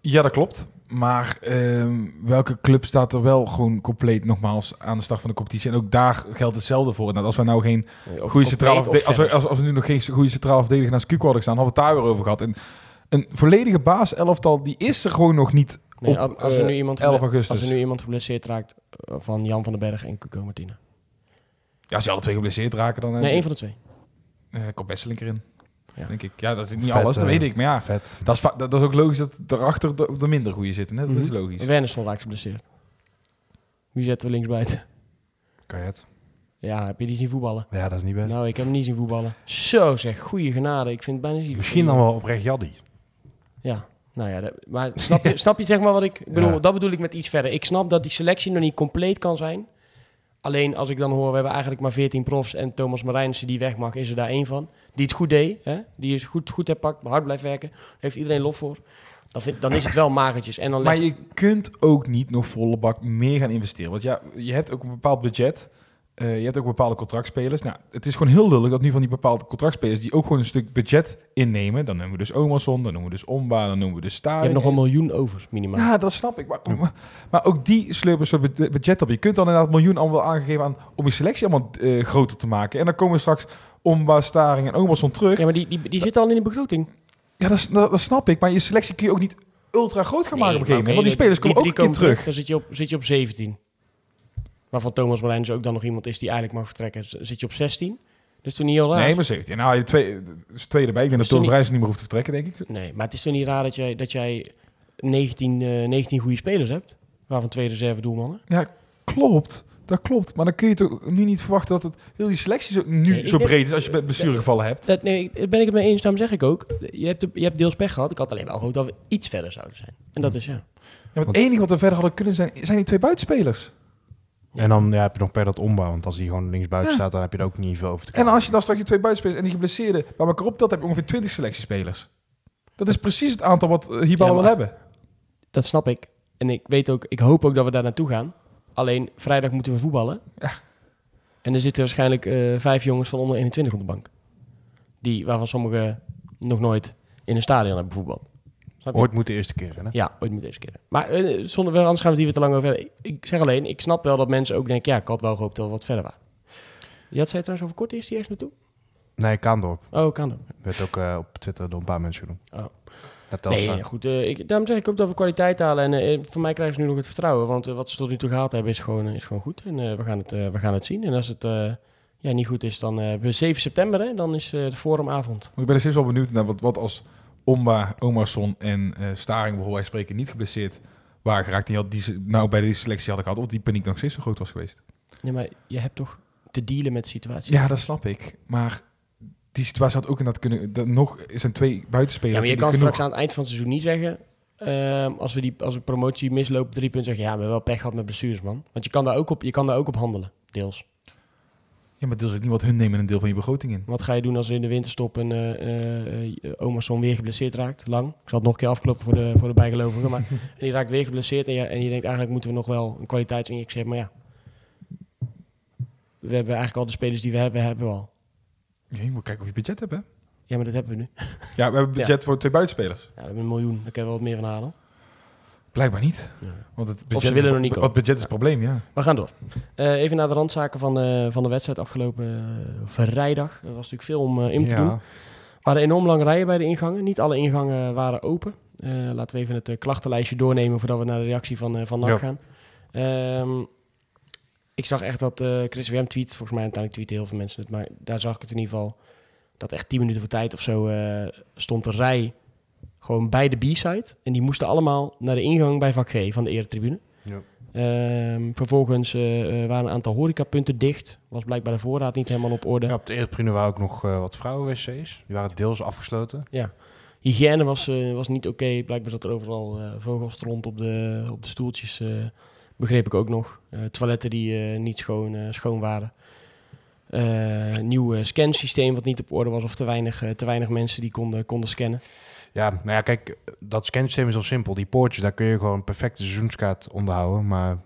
Ja, dat klopt. Maar ehm, welke club staat er wel gewoon compleet nogmaals aan de start van de competitie? En ook daar geldt hetzelfde voor. En als we nou geen Of goede centrale als, we, als, als we nu nog geen goede centrale verdediger naast Cuco hadden staan, hadden we het daar weer over gehad. En een volledige baaselftal, die is er gewoon nog niet Nee, op als, er nu eh, iemand 11 geble- augustus. als er nu iemand geblesseerd raakt eh, van Jan van den Berg en Cuco Martina. Ja, als je alle twee geblesseerd raken, dan Nee, één van de twee. eh, komt Besseling erin. Ja. Denk ik. Ja, dat is niet Vet, alles, dat eh, weet ik. Maar ja, Vet. dat is, dat, dat is ook logisch dat erachter de, de minder goede zitten. Hè? Dat is Mhm. logisch. Wernersson raakt geblesseerd. Wie zetten we linksbuiten? Kan je het? Ja, heb je die zien voetballen? Ja, dat is niet best. Nou, ik heb hem niet zien voetballen. Zo zeg, goede genade. Ik vind het bijna zielig. Misschien dan wel oprecht Jaddi. Ja, nou ja, dat- maar snap je, snap je zeg maar wat ik bedoel? Ja. Dat bedoel ik met iets verder. Ik snap dat die selectie nog niet compleet kan zijn. Alleen als ik dan hoor, we hebben eigenlijk maar 14 profs en Thomas Marijnissen die weg mag, is er daar één van. Die het goed deed, hè? die is goed, goed herpakt, hard blijft werken. Daar heeft iedereen lof voor. Dan, vind, dan is het wel magertjes. En dan Maar leg- je kunt ook niet nog volle bak meer gaan investeren. Want ja, je hebt ook een bepaald budget. Eh, je hebt ook bepaalde contractspelers. Nou, het is gewoon heel lullig dat nu van die bepaalde contractspelers... die ook gewoon een stuk budget innemen. Dan noemen we dus Omerson, dan noemen we dus Omba, dan noemen we dus je Staring. hebt nog een miljoen over, minimaal. Ja, dat snap ik. Maar, maar, maar ook die slurpen een soort bud- budget op. Je kunt dan inderdaad een miljoen allemaal aangegeven aan... om je selectie allemaal eh, groter te maken. En dan komen straks Omba, Staring en Omerson terug. Ja, maar die, die, die zitten al in de begroting. Ja, dat, is- dat, dat snap ik. Maar je selectie kun je ook niet ultra groot gaan maken op een gegeven moment. Want die spelers komen ook een keer terug. Dan zit je, op, zit je op 17. Waarvan Thomas Marijnissen ook dan nog iemand is die eigenlijk mag vertrekken. Zit je op 16? Dat is toch niet heel raar? Nee, maar 17. Nou, je twee, dus twee erbij. Ik denk dat toch Brijs niet meer hoeft te vertrekken, denk ik. Nee, maar het is toch niet raar dat jij, dat jij 19, eh 19 goede spelers hebt? Waarvan twee reserve doelmannen. Ja, klopt. Dat klopt. Maar dan kun je toch nu niet verwachten dat het heel die selectie zo, nu Nee, zo denk- breed is als je bij blessuregevallen hebt. Dat, nee, daar ben ik het mee eens, daarom zeg ik ook. Je hebt, de- je hebt deels pech gehad. Ik had alleen wel gehoopt dat we iets verder zouden zijn. En dat is ja. Ja, het enige wat we verder hadden kunnen zijn, zijn die twee buitenspelers. En dan ja, heb je nog per dat ombouw. Want als die gewoon linksbuiten Ja. staat, dan heb je er ook niet veel over te En kijken. als je dan straks die twee buitenspelers en die geblesseerden bij elkaar optelt, heb je ongeveer 20 selectiespelers. Dat is precies het aantal wat uh, Hibal Ja, wil hebben. Dat snap ik. En ik weet ook, ik hoop ook dat we daar naartoe gaan. Alleen vrijdag moeten we voetballen. Ja. En er zitten waarschijnlijk eh, vijf jongens van onder 21 op de bank. Die, waarvan sommigen nog nooit in een stadion hebben voetbald. Ooit moet de eerste keer zijn, hè? Ja, ooit moet deze keer. Maar eh, zonder, wel, anders gaan we het hier weer te lang over hebben. Ik, ik zeg alleen, ik snap wel dat mensen ook denken... ja, ik had wel gehoopt dat we wat verder waren. Je had zei trouwens over kort eerst die ergens naartoe? Nee, Kaandorp. Oh, kan dat. Werd ook eh, op Twitter door een paar mensen genoemd. Oh. Dat Nee, nee, goed. eh, ik, daarom zeg ik ook dat we kwaliteit halen. En voor mij krijgen ze nu nog het vertrouwen. Want wat ze tot nu toe gehaald hebben is gewoon, is gewoon goed. En eh, we, gaan het, eh, we gaan het zien. En als het eh, ja, niet goed is, dan eh, hebben we 7 september. Hè, dan is eh, de forumavond. Ik ben er steeds wel benieuwd naar wat, wat als Omba, Omerson en eh Staring bijvoorbeeld wij spreken niet geblesseerd waren geraakt. En had die, nou bij die selectie hadden gehad. Of die paniek nog steeds zo groot was geweest. Ja, maar je hebt toch te dealen met de situatie. Ja, dat snap ik. Maar die situatie had ook inderdaad kunnen... Dat nog zijn twee buitenspelers. Ja, maar je kan genoeg- straks aan het eind van het seizoen niet zeggen... ehm, als, we die, als we promotie mislopen, drie punten, zeggen... ja, we hebben wel pech gehad met blessures, man. Want je kan daar ook op, je kan daar ook op handelen, deels. Ja, maar deels ook niet wat hun nemen een deel van je begroting in. Wat ga je doen als er in de winterstop een eh eh Omerson weer geblesseerd raakt? Lang. Ik zal het nog een keer afkloppen voor de, voor de bijgelovigen. Maar, en die raakt weer geblesseerd. En je, en je denkt, eigenlijk moeten we nog wel een kwaliteitsinjectie hebben. Maar ja, we hebben eigenlijk al de spelers die we hebben, hebben we al. Ja, je moet kijken of je budget hebt, hè? Ja, maar dat hebben we nu. Ja, we hebben budget voor twee buitenspelers. Ja, we hebben een miljoen. Daar kunnen we wat meer van halen. Blijkbaar niet. Ja. Want het budget, ze willen is- nog niet komen. budget is het probleem, ja. We gaan door. Eh, even naar de randzaken van de, van de wedstrijd afgelopen eh, vrijdag. Er was natuurlijk veel om eh, in te doen. Er waren enorm lange rijen bij de ingangen. Niet alle ingangen waren open. Laten we even het klachtenlijstje doornemen voordat we naar de reactie van, van NAC Ja. gaan. Ehm, ik zag echt dat Chris WM tweet, volgens mij uiteindelijk tweeten heel veel mensen het, maar daar zag ik het in ieder geval dat echt 10 minuten voor tijd of zo stond de rij gewoon bij de B-side. En die moesten allemaal naar de ingang bij vak G van de eretribune. Ja. Ehm, vervolgens eh, eh, waren een aantal horecapunten dicht. Was blijkbaar de voorraad niet helemaal op orde. Ja, op de Eretribune waren ook nog eh, wat vrouwen-wc's. Die waren deels afgesloten. Hygiëne was, was niet oké. Blijkbaar zat er overal vogels rond op de, op de stoeltjes. begreep ik ook nog. Toiletten die niet schoon, schoon waren. Nieuw scansysteem wat niet op orde was. Of te weinig, te weinig mensen die konden, konden scannen. Ja, nou ja, kijk, dat scansysteem is al simpel. Die poortjes, daar kun je gewoon een perfecte seizoenskaart onderhouden. Maar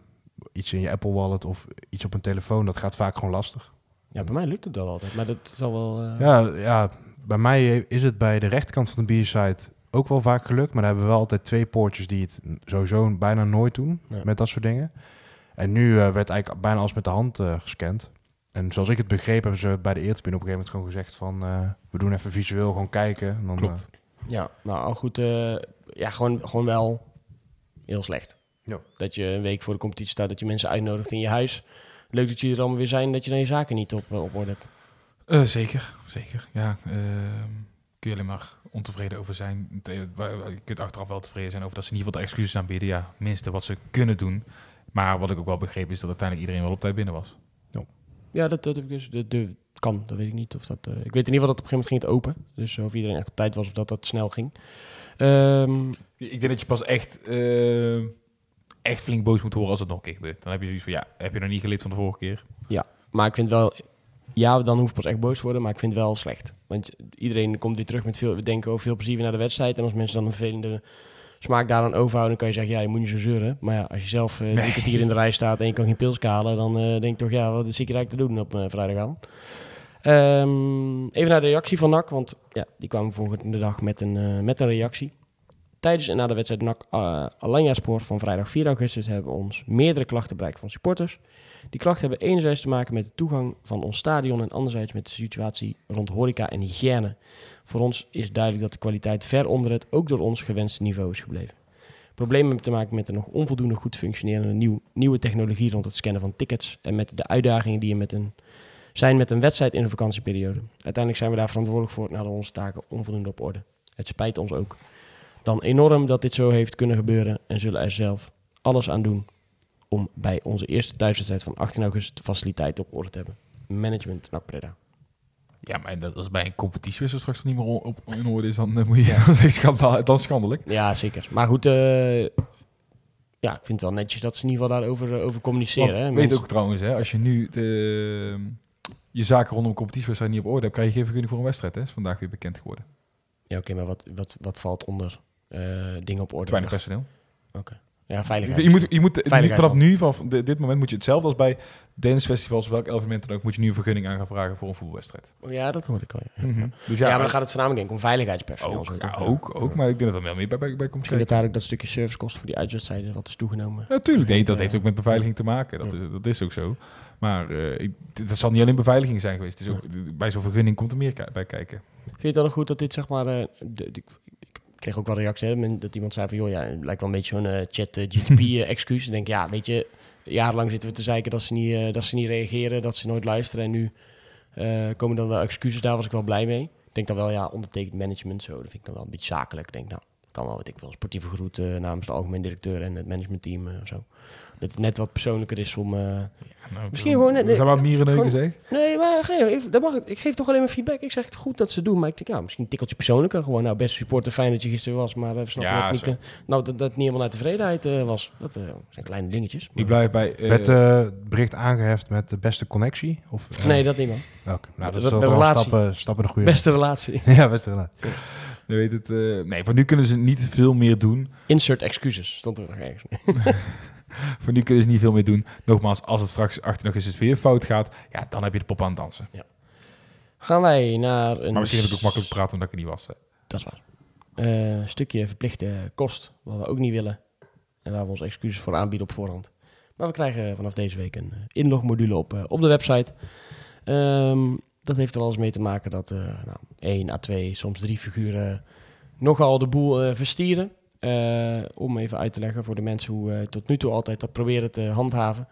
iets in je Apple Wallet of iets op een telefoon, dat gaat vaak gewoon lastig. Ja, bij mij lukt het wel altijd. Maar dat zal wel... eh, Ja, ja, bij mij is het bij de rechterkant van de B-site ook wel vaak gelukt. Maar daar hebben we wel altijd twee poortjes die het sowieso bijna nooit doen Ja. met dat soort dingen. En nu eh, werd eigenlijk bijna alles met de hand eh, gescand. En zoals ik het begreep, hebben ze bij de eertebine op een gegeven moment gewoon gezegd van... we doen even visueel gewoon kijken. En dan, Klopt. Eh, Ja, nou al goed. eh, ja, gewoon, gewoon wel heel slecht. Ja. Dat je een week voor de competitie staat, dat je mensen uitnodigt in je huis. Leuk dat jullie er allemaal weer zijn, dat je dan je zaken niet op, op orde hebt. Eh, zeker, zeker. Ja, ehm, kun je alleen maar ontevreden over zijn. Eh, Je kunt achteraf wel tevreden zijn over dat ze in ieder geval de excuses aanbieden. Ja, minste wat ze kunnen doen. Maar wat ik ook wel begreep is dat uiteindelijk iedereen wel op tijd binnen was. Ja, dat, dat heb ik dus. De, de, kan, dat weet ik niet. Of dat, eh, ik weet in ieder geval dat op een gegeven moment ging het open. Dus of iedereen echt op tijd was of dat dat snel ging. Ehm, Ik denk dat je pas echt eh, echt flink boos moeten worden als het nog een keer gebeurt. Dan heb je zoiets van, ja, heb je nog niet geleerd van de vorige keer? Maar ik vind wel, ja, dan hoef ik pas echt boos te worden, maar ik vind het wel slecht. Want iedereen komt weer terug met veel, we denken over veel plezier weer naar de wedstrijd. En als mensen dan een vervelende smaak daaraan overhouden, dan kan je zeggen, ja, je moet niet zo zeuren. Maar ja, als je zelf eh drie kwartier in de rij staat en je kan geen pils halen, dan eh, denk ik toch, ja, wat zit je eigenlijk te doen op uh, vrijdagavond? Ehm, even naar de reactie van NAC, want ja, die kwam volgende dag met een, eh, met een reactie. Tijdens en na de wedstrijd NAC uh, Alanya Spoor van vrijdag 4 augustus hebben ons meerdere klachten bereikt van supporters. Die klachten hebben enerzijds te maken met de toegang van ons stadion en anderzijds met de situatie rond horeca en hygiëne. Voor ons is duidelijk dat de kwaliteit ver onder het ook door ons gewenste niveau is gebleven. Problemen hebben te maken met de nog onvoldoende goed functionerende nieuw, nieuwe technologie rond het scannen van tickets en met de uitdagingen die er met een, zijn met een wedstrijd in de vakantieperiode. Uiteindelijk zijn we daar verantwoordelijk voor en hadden onze taken onvoldoende op orde. Het spijt ons ook dan enorm dat dit zo heeft kunnen gebeuren en zullen er zelf alles aan doen om bij onze eerste thuiswedstrijd van 18 augustus de faciliteiten op orde te hebben. Management NAC Breda. Ja, maar dat is bij een competitie als er straks niet meer op, in orde is, dan moet je ja. dat is schandaal, dan schandelijk. Ja, zeker. Maar goed, uh, ja, ik vind het wel netjes dat ze in ieder geval daarover uh, over communiceren. Hè, weet ook trouwens, hè, als je nu de, je zaken rondom competitiewedstrijd niet op orde hebt, krijg je geen vergunning voor een wedstrijd. Hè? is vandaag weer bekend geworden. Ja, oké, okay, maar wat, wat, wat valt onder uh, dingen op orde? Weinig personeel. Oké. Okay. Ja, veiligheid. Je moet, je moet veiligheid vanaf nu, vanaf dit moment moet je hetzelfde als bij dancefestivals, welk evenement dan ook, moet je nu een vergunning aan gaan vragen voor een voetbalwedstrijd. Oh, ja, dat hoor ik al. Ja, mm -hmm. dus ja, ja, maar dan gaat het voornamelijk denk ik om veiligheidspersoneel. Ook, ja, ook, ook, maar ik denk dat er wel meer bij, bij, bij komt Misschien dat daar ook dat stukje servicekosten voor die uitwedstrijden wat is toegenomen. Natuurlijk, nee, dat heeft ook met beveiliging te maken. Dat, is, dat is ook zo. Maar uh, ik, dat zal niet alleen beveiliging zijn geweest. Het is ook, bij zo'n vergunning komt er meer bij kijken. Vind je het dan goed dat dit zeg maar... Uh, de, de, ik kreeg ook wel reacties, hè, dat iemand zei van... joh, ja, het lijkt wel een beetje zo'n uh, chat-GTP-excuus. ik denk, ja, weet je... jarenlang zitten we te zeiken dat ze niet, dat ze niet reageren, dat ze nooit luisteren. En nu komen dan wel excuses, daar was ik wel blij mee. Ik denk dan wel, ja, ondertekend management, zo, dat vind ik dan wel een beetje zakelijk. Ik denk, nou, kan wel, wat ik wil, sportieve groet namens de algemeen directeur en het managementteam of zo. Dat het net wat persoonlijker is om... Uh, nou, misschien gewoon... Net, Er zijn wat mierenneuken, zeg. Nee, maar dat mag ik, ik geef toch alleen maar feedback. Ik zeg het goed dat ze doen, maar ik denk, ja, misschien een tikkeltje persoonlijker. Gewoon, nou, beste supporter, fijn dat je gisteren was, maar we snappen Ja, niet, uh, nou, dat, dat niet helemaal uit tevredenheid uh, was. Dat uh, zijn kleine dingetjes. Ik blijf bij... eh, Werd het bericht aangeheft met de beste connectie? Of, eh, nee, dat niet, man. Oké, nou, dat is wel wel stappen, stappen de goede Beste relatie. Ja, beste relatie. je weet het, eh, nee, voor nu kunnen ze niet veel meer doen. Insert excuses, stond er nog ergens. Voor nu kunnen ze niet veel meer doen. Nogmaals, als het straks 18 augustus weer fout gaat, ja, dan heb je de pop aan het dansen. Gaan wij naar een... Maar misschien heb ik ook makkelijk praten omdat ik er niet was. hè. Dat is waar. Eh, Een stukje verplichte kost, wat we ook niet willen. En waar we onze excuses voor aanbieden op voorhand. Maar we krijgen vanaf deze week een eh, inlogmodule op, eh, op de website. Ehm, dat heeft er alles mee te maken dat eh nou, één à twee, soms drie figuren nogal de boel eh, verstieren. Eh, om even uit te leggen voor de mensen hoe we tot nu toe altijd dat proberen te handhaven.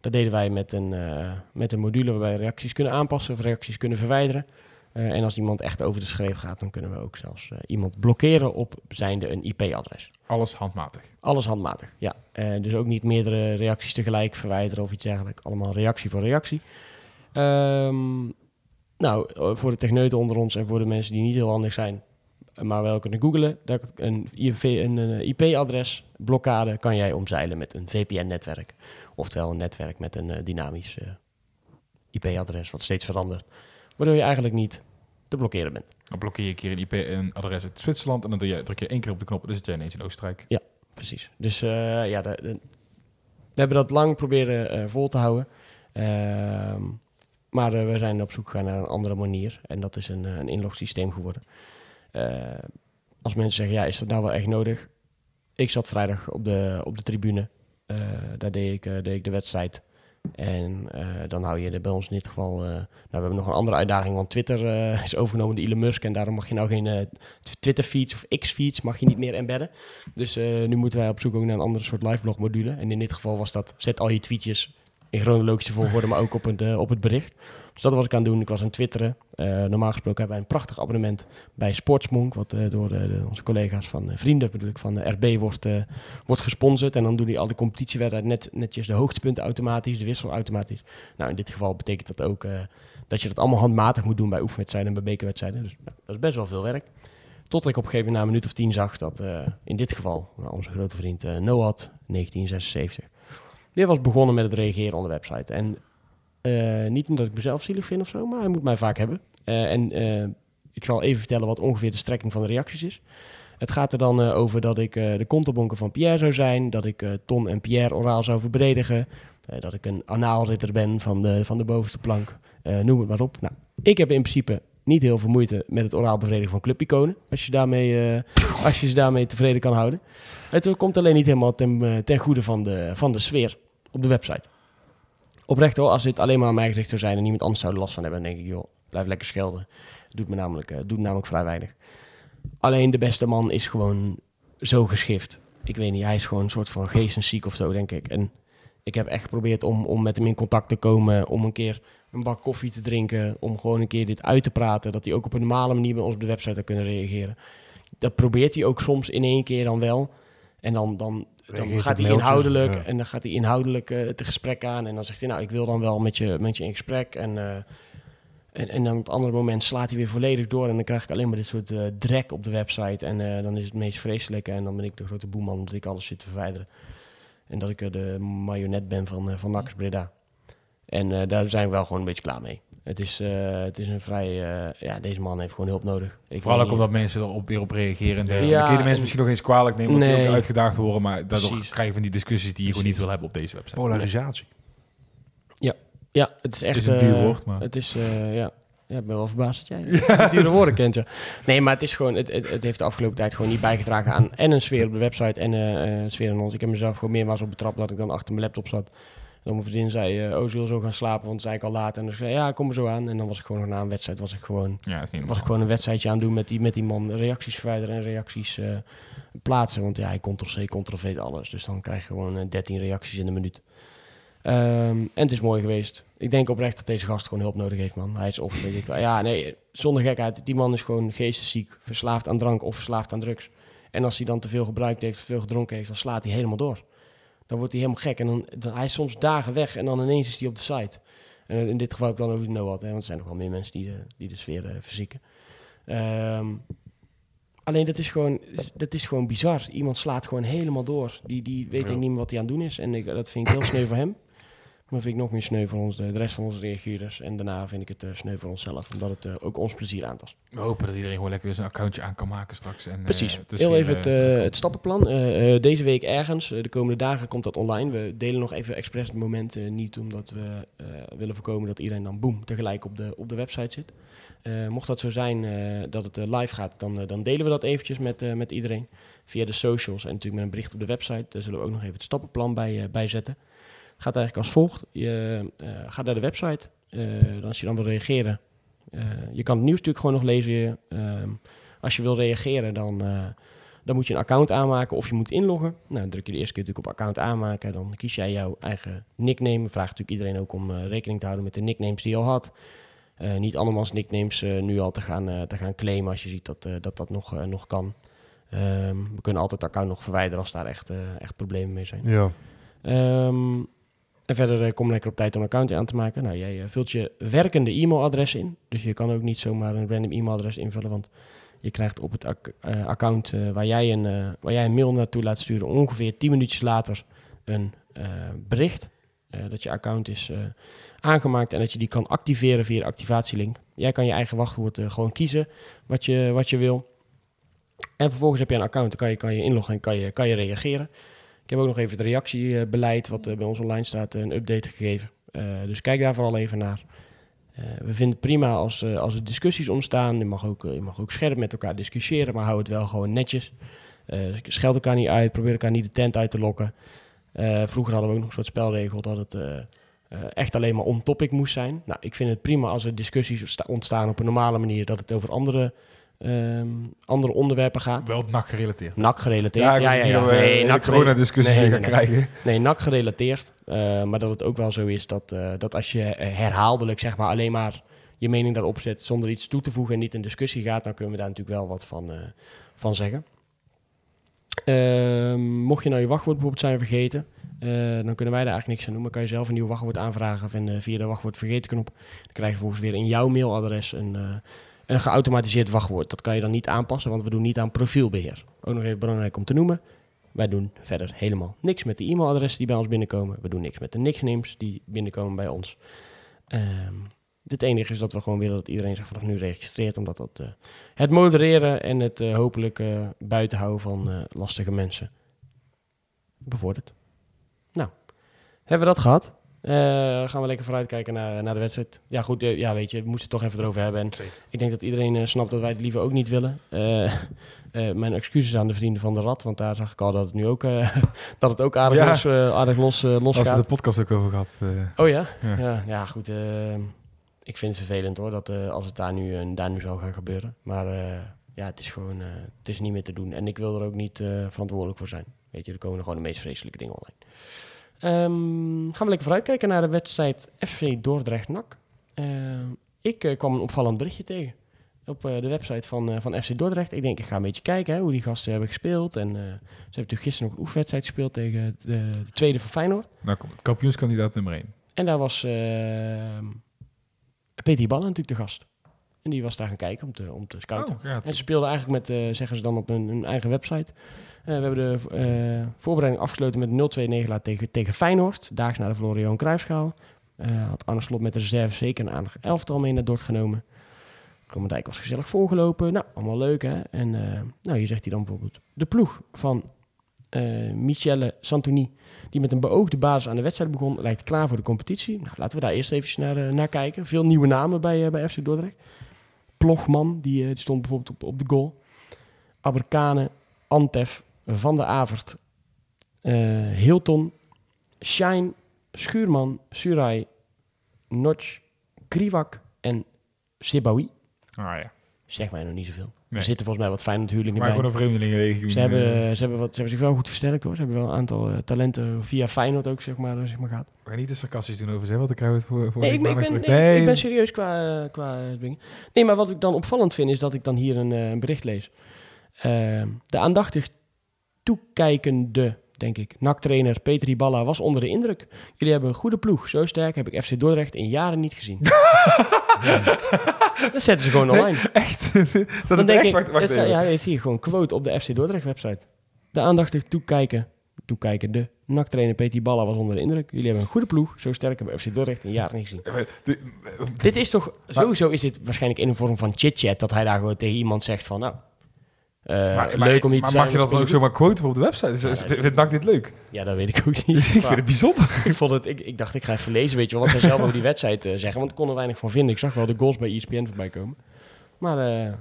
Dat deden wij met een, eh, met een module waarbij we reacties kunnen aanpassen of reacties kunnen verwijderen. Eh, en als iemand echt over de schreef gaat, dan kunnen we ook zelfs eh, iemand blokkeren op zijnde een IP-adres. Alles handmatig. Alles handmatig, ja. Eh, dus ook niet meerdere reacties tegelijk verwijderen of iets dergelijks. Allemaal reactie voor reactie. Ehm, nou, eh, voor de techneuten onder ons en voor de mensen die niet heel handig zijn, eh, maar wel kunnen googlen, dat een, IP een eh, IP-adres blokkade kan jij omzeilen met een VPN-netwerk. Oftewel een netwerk met een eh, dynamisch eh, IP-adres wat steeds verandert. Waardoor je eigenlijk niet te blokkeren bent. Dan blokkeer je een keer een IP een adres uit Zwitserland en dan doe je, druk je één keer op de knop en dan zit jij ineens in Oostenrijk. Precies. Dus ja, de, de- we hebben dat lang proberen vol te houden. Ehm, maar we zijn op zoek gegaan naar een andere manier. En dat is een, een inlogsysteem geworden. Eh, als mensen zeggen, ja, is dat nou wel echt nodig? Ik zat vrijdag op de, op de tribune. Eh, daar deed ik, eh, deed ik de wedstrijd. En dan hou je er bij ons in dit geval... eh, nou, we hebben nog een andere uitdaging, want Twitter is overgenomen door Elon Musk. En daarom mag je nou geen Twitter-feeds of X-feeds mag je niet meer embedden. Dus nu moeten wij op zoek ook naar een andere soort liveblog module. En in dit geval was dat, zet al je tweetjes in chronologische volgorde, maar ook op het, eh, op het bericht. Dus dat was ik aan het doen. Ik was aan het twitteren. Eh, normaal gesproken hebben wij een prachtig abonnement bij Sportsmonk, wat eh, door de, onze collega's van vrienden van de RB wordt, wordt gesponsord. En dan doen die al de competitiewedstrijden net, netjes de hoogtepunten automatisch, de wissel automatisch. Nou, in dit geval betekent dat ook dat je dat allemaal handmatig moet doen bij oefenwedstrijden en bij bekerwedstrijden. Dus dat is best wel veel werk. Tot ik op een gegeven moment na een minuut of tien zag dat in dit geval nou, onze grote vriend Noad, 1976, weer was begonnen met het reageren op de website. En eh, niet omdat ik mezelf zielig vind of zo, maar hij moet mij vaak hebben. Eh, en eh, ik zal even vertellen wat ongeveer de strekking van de reacties is. Het gaat er dan over dat ik de konterbonken van Pierre zou zijn, dat ik Ton en Pierre oraal zou verbredigen, dat ik een anaalritter ben van de, van de bovenste plank, noem het maar op. Nou, ik heb in principe niet heel veel moeite met het oraal bevredigen van clubiconen, als je, daarmee, als je ze daarmee tevreden kan houden. Het komt alleen niet helemaal ten, ten goede van de, van de sfeer op de website. Oprecht hoor, als dit alleen maar aan mij gericht zou zijn en niemand anders zou er last van hebben, dan denk ik, joh, blijf lekker schelden. Doet me namelijk, eh, doet me namelijk vrij weinig. Alleen de beste man is gewoon zo geschift. Ik weet niet, hij is gewoon een soort van geestesziek of zo, denk ik. En ik heb echt geprobeerd om, om met hem in contact te komen, om een keer een bak koffie te drinken, om gewoon een keer dit uit te praten, dat hij ook op een normale manier bij ons op de website zou kunnen reageren. Dat probeert hij ook soms in één keer dan wel. En dan, dan, dan gaat hij inhoudelijk ja. en dan gaat hij inhoudelijk eh, het gesprek aan en dan zegt hij, nou, ik wil dan wel met je, met je in gesprek en... eh, en, en dan op het andere moment slaat hij weer volledig door. En dan krijg ik alleen maar dit soort eh drek op de website. En eh, dan is het meest vreselijke. En dan ben ik de grote boeman omdat ik alles zit te verwijderen. En dat ik eh, de marionet ben van, uh, van Nax Breda. En eh, daar zijn we wel gewoon een beetje klaar mee. Het is, eh, het is een vrij... eh, ja, deze man heeft gewoon hulp nodig. Ik Vooral ook niet- omdat mensen erop weer op reageren. En dergelijke. Ja, kun je de mensen en- misschien nog eens kwalijk nemen, omdat die Nee. ook uitgedaagd worden. Maar daardoor Precies. krijg je van die discussies die je gewoon niet wil hebben op deze website. Polarisatie. Ja, het is echt... Is een duur eh, woord, maar- Het is, eh, ja... Ja, ik ben wel verbaasd dat jij dure woorden kent, ja. Nee, maar het is gewoon... Het, het, het heeft de afgelopen tijd gewoon niet bijgedragen aan... En een sfeer op de website en een sfeer aan ons. Ik heb mezelf gewoon meermaals op betrapt dat ik dan achter mijn laptop zat. En mijn vriendin zei, eh, oh, ze wil zo gaan slapen, want het zei ik al laat. En dan zei ja, kom er zo aan. En dan was ik gewoon nog na een wedstrijd, was ik gewoon... Ja, is was ik gewoon een wedstrijdje aan doen met die, met die man. Reacties verwijderen en reacties eh, plaatsen. Want ja, hij ctrl-c, ctrl-v alles. Dus dan krijg je gewoon eh, 13 reacties in een minuut. Ehm, en het is mooi geweest. Ik denk oprecht dat deze gast gewoon hulp nodig heeft, man. Hij is of, weet ik wel. Ja, nee, zonder gekheid. Die man is gewoon geestesziek. Verslaafd aan drank of verslaafd aan drugs. En als hij dan te veel gebruikt heeft, te veel gedronken heeft, dan slaat hij helemaal door. Dan wordt hij helemaal gek. En dan, dan, hij is soms dagen weg en dan ineens is hij op de site. En in dit geval heb ik dan over de Noad, hè, want er zijn nog wel meer mensen die de, die de sfeer eh, verzieken. Ehm, alleen dat is, gewoon, dat is gewoon bizar. Iemand slaat gewoon helemaal door. Die, die weet Ja. ik niet meer wat hij aan het doen is. En ik, dat vind ik heel sneu voor hem. Maar vind ik nog meer sneu voor ons, de, rest van onze reageerders. En daarna vind ik het eh, sneu voor onszelf. Omdat het eh, ook ons plezier aantast. We hopen dat iedereen gewoon lekker zijn accountje aan kan maken straks. En, eh, Precies. is Heel even het, het stappenplan. Deze week ergens, de komende dagen komt dat online. We delen nog even expres het moment niet omdat we willen voorkomen dat iedereen dan boem tegelijk op de, op de website zit. Mocht dat zo zijn dat het live gaat, dan, dan delen we dat eventjes met, met iedereen. Via de socials en natuurlijk met een bericht op de website. Daar zullen we ook nog even het stappenplan bij, bij zetten. Gaat eigenlijk als volgt. Je eh, gaat naar de website. Eh, als je dan wil reageren. eh, je kan het nieuws natuurlijk gewoon nog lezen. Ehm, als je wil reageren, dan, dan moet je een account aanmaken of je moet inloggen. Nou, dan druk je de eerste keer natuurlijk op account aanmaken. Dan kies jij jouw eigen nickname. Vraagt natuurlijk iedereen ook om rekening te houden met de nicknames die je al had. Niet andermans nicknames nu al te gaan, te gaan claimen als je ziet dat dat, dat nog, nog kan. Ehm, we kunnen altijd het account nog verwijderen als daar echt, echt problemen mee zijn. Ja. Ehm, en verder eh, kom lekker op tijd om een account aan te maken. Nou, jij eh, vult je werkende e-mailadres in. Dus je kan ook niet zomaar een random e-mailadres invullen. Want je krijgt op het eh, account waar, jij een, waar jij een mail naartoe laat sturen... ongeveer 10 minuutjes later een bericht... dat je account is aangemaakt en dat je die kan activeren via de activatielink. Jij kan je eigen wachtwoord gewoon kiezen wat je, wat je wil. En vervolgens heb je een account, dan kan je, kan je inloggen en kan je, kan je reageren. Ik heb ook nog even het reactiebeleid, wat eh, bij ons online staat, een update gegeven. Eh, dus kijk daar vooral even naar. Eh, we vinden het prima als, eh, als er discussies ontstaan. Je mag, ook, eh, je mag ook scherp met elkaar discussiëren, maar hou het wel gewoon netjes. Eh scheld elkaar niet uit, probeer elkaar niet de tent uit te lokken. Eh, vroeger hadden we ook nog een soort spelregel dat het eh, eh, echt alleen maar on-topic moest zijn. Nou, ik vind het prima als er discussies sta- ontstaan op een normale manier, dat het over andere, ehm, andere onderwerpen gaat. Wel NAC gerelateerd. NAC gerelateerd. Ja, Ja, ja, ja. of Nee, NAC corona-discussie nee, krijgen. Nee, NAC gerelateerd. Eh, maar dat het ook wel zo is dat, eh, dat als je herhaaldelijk zeg maar, alleen maar je mening daarop zet zonder iets toe te voegen en niet in discussie gaat, dan kunnen we daar natuurlijk wel wat van, eh, van zeggen. Ehm, mocht je nou je wachtwoord bijvoorbeeld zijn vergeten, dan kunnen wij daar eigenlijk niks aan doen. Maar kan je zelf een nieuw wachtwoord aanvragen en, eh, via de wachtwoord vergeten knop. Dan krijg je vervolgens weer in jouw mailadres een, een geautomatiseerd wachtwoord. Dat kan je dan niet aanpassen, want we doen niet aan profielbeheer. Ook nog even belangrijk om te noemen. Wij doen verder helemaal niks met de e-mailadressen die bij ons binnenkomen. We doen niks met de nicknames die binnenkomen bij ons. Ehm, het enige is dat we gewoon willen dat iedereen zich vanaf nu registreert, omdat dat eh, het modereren en het eh, hopelijk eh, buitenhouden van lastige mensen bevordert. Nou, hebben we dat gehad? Eh, gaan we lekker vooruitkijken naar, naar de wedstrijd. Ja, goed, eh, ja, weet je, we moeten het toch even erover hebben. En ik denk dat iedereen eh, snapt dat wij het liever ook niet willen. Mijn excuses aan de vrienden van de Rad, want daar zag ik al dat het nu ook, dat het ook aardig Ja. los, aardig los, los Als gaat. de podcast ook over gehad. eh, Oh ja? Ja. Ja, ja, goed. ik vind het vervelend hoor, dat als het daar nu, eh, daar nu zou gaan gebeuren. Maar ja, het is gewoon het is niet meer te doen. En ik wil er ook niet verantwoordelijk voor zijn. Weet je, er komen er gewoon de meest vreselijke dingen online. Ehm, gaan we lekker vooruitkijken naar de wedstrijd FC Dordrecht-NAC. Eh, ik eh, kwam een opvallend berichtje tegen op eh, de website van, van FC Dordrecht. Ik denk, ik ga een beetje kijken hè, hoe die gasten hebben gespeeld. En ze hebben natuurlijk gisteren nog een oefenwedstrijd gespeeld tegen de tweede van Feyenoord. nou, kom, kampioenskandidaat nummer 1. En daar was Peter Ballen natuurlijk de gast. En die was daar gaan kijken om te, om te scouten. Oh, ja, En ze speelden eigenlijk met, eh, zeggen ze dan op hun, hun eigen website. Eh, we hebben de eh, voorbereiding afgesloten met een 0-2 nederlaag tegen, tegen Feyenoord. Daags na de verloren Johan Cruijffschaal. Had Arne Slot met de reserve zeker een aardig elftal mee naar Dort genomen. Komendijk was gezellig voorgelopen. Nou, allemaal leuk hè. En nou, hier zegt hij dan bijvoorbeeld... De ploeg van eh, Michele Santoni, die met een beoogde basis aan de wedstrijd begon, lijkt klaar voor de competitie. Nou, laten we daar eerst even naar, naar kijken. Veel nieuwe namen bij, bij FC Dordrecht. Plogman, die, eh, die stond bijvoorbeeld op, op de goal. Aberkane, Antef, Van der Avert, eh, Hilton, Shine, Schuurman, Surai, Notch, Kriwak en Sibawi. Ah ja. Zeg mij nog niet zoveel. Nee. Er zitten volgens mij wat fijne huurlingen Maar bij. gewoon een vreemdelingenregio. Ze hebben, ze, hebben wat, ze hebben zich wel goed versterkt hoor. Ze hebben wel een aantal eh, talenten via Feyenoord ook zeg maar, eh, zeg maar gehad. We gaan niet te sarcastisch doen over zeggen, want dan krijgen we het voor, voor Nee, ik ben, ik, ben, terug. nee, ik ben serieus qua, eh, qua eh, dingen. Nee, maar wat ik dan opvallend vind is dat ik dan hier een, eh, bericht lees. Eh, de aandachtig toekijkende, denk ik, NAC-trainer Peter Iballa was onder de indruk. Jullie hebben een goede ploeg. Zo sterk heb ik FC Dordrecht in jaren niet gezien. Dat zetten ze gewoon online. Echt? dat Dan denk echt? ik, Wacht, wacht ja, je zie je gewoon quote op de FC Dordrecht website. De aandachtig toekijken, toekijkende NAC-trainer Peter Balla was onder de indruk. Jullie hebben een goede ploeg. Zo sterk hebben FC Dordrecht in jaren niet gezien. De- Dit is toch, sowieso is dit waarschijnlijk in een vorm van chit-chat, dat hij daar gewoon tegen iemand zegt van, nou, maar, leuk om maar te zijn. mag je dat dan ook zomaar quoten op de website? Dus, Ja, dus, vindt NAC dit leuk? Ja, dat weet ik ook niet. ik vind het bijzonder. ik, vond het, ik, ik dacht, ik ga even lezen, weet je wel, wat zij zelf over die wedstrijd eh, zeggen, want ik kon er weinig van vinden. Ik zag wel de goals bij ESPN voorbij komen. Maar eh,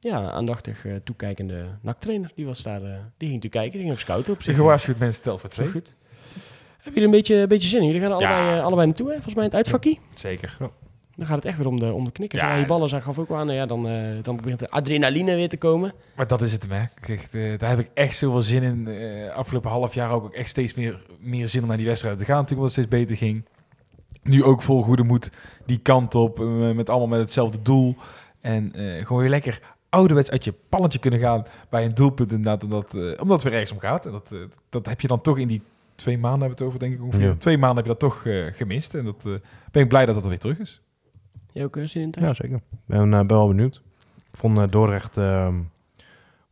ja, aandachtig eh, toekijkende NAC-trainer, die was daar, eh, die ging natuurlijk kijken, die ging even scouten op zich. gewaarschuwd mensen telt voor twee. goed. Hebben jullie een beetje, een beetje zin in? Jullie gaan er Ja. allebei, eh, allebei naartoe, hè? volgens mij in het uitvakkie. Zeker. Dan gaat het echt weer om de, om de knikkers. Ja. Ja, die ballen zijn gaf ook wel aan. nou Ja, dan, eh, dan begint de adrenaline weer te komen. Maar dat is het hem, hè. Kijk, eh, daar heb ik echt zoveel zin in. Eh, afgelopen half jaar ook echt steeds meer, meer zin om naar die wedstrijd te gaan. Natuurlijk omdat het steeds beter ging. Nu ook vol goede moed die kant op. met allemaal met hetzelfde doel. En eh, gewoon weer lekker ouderwets uit je palletje kunnen gaan bij een doelpunt inderdaad. Omdat, eh, omdat het weer ergens om gaat. En dat, dat heb je dan toch in die twee maanden hebben we het over, denk ik ongeveer. Ja. Twee maanden heb je dat toch eh, gemist. En dat eh, ben ik blij dat dat er weer terug is. Jij ook eh, zin in? Ja, zeker. Ik ben, eh, ben wel benieuwd. Ik vond eh, Dordrecht, ehm,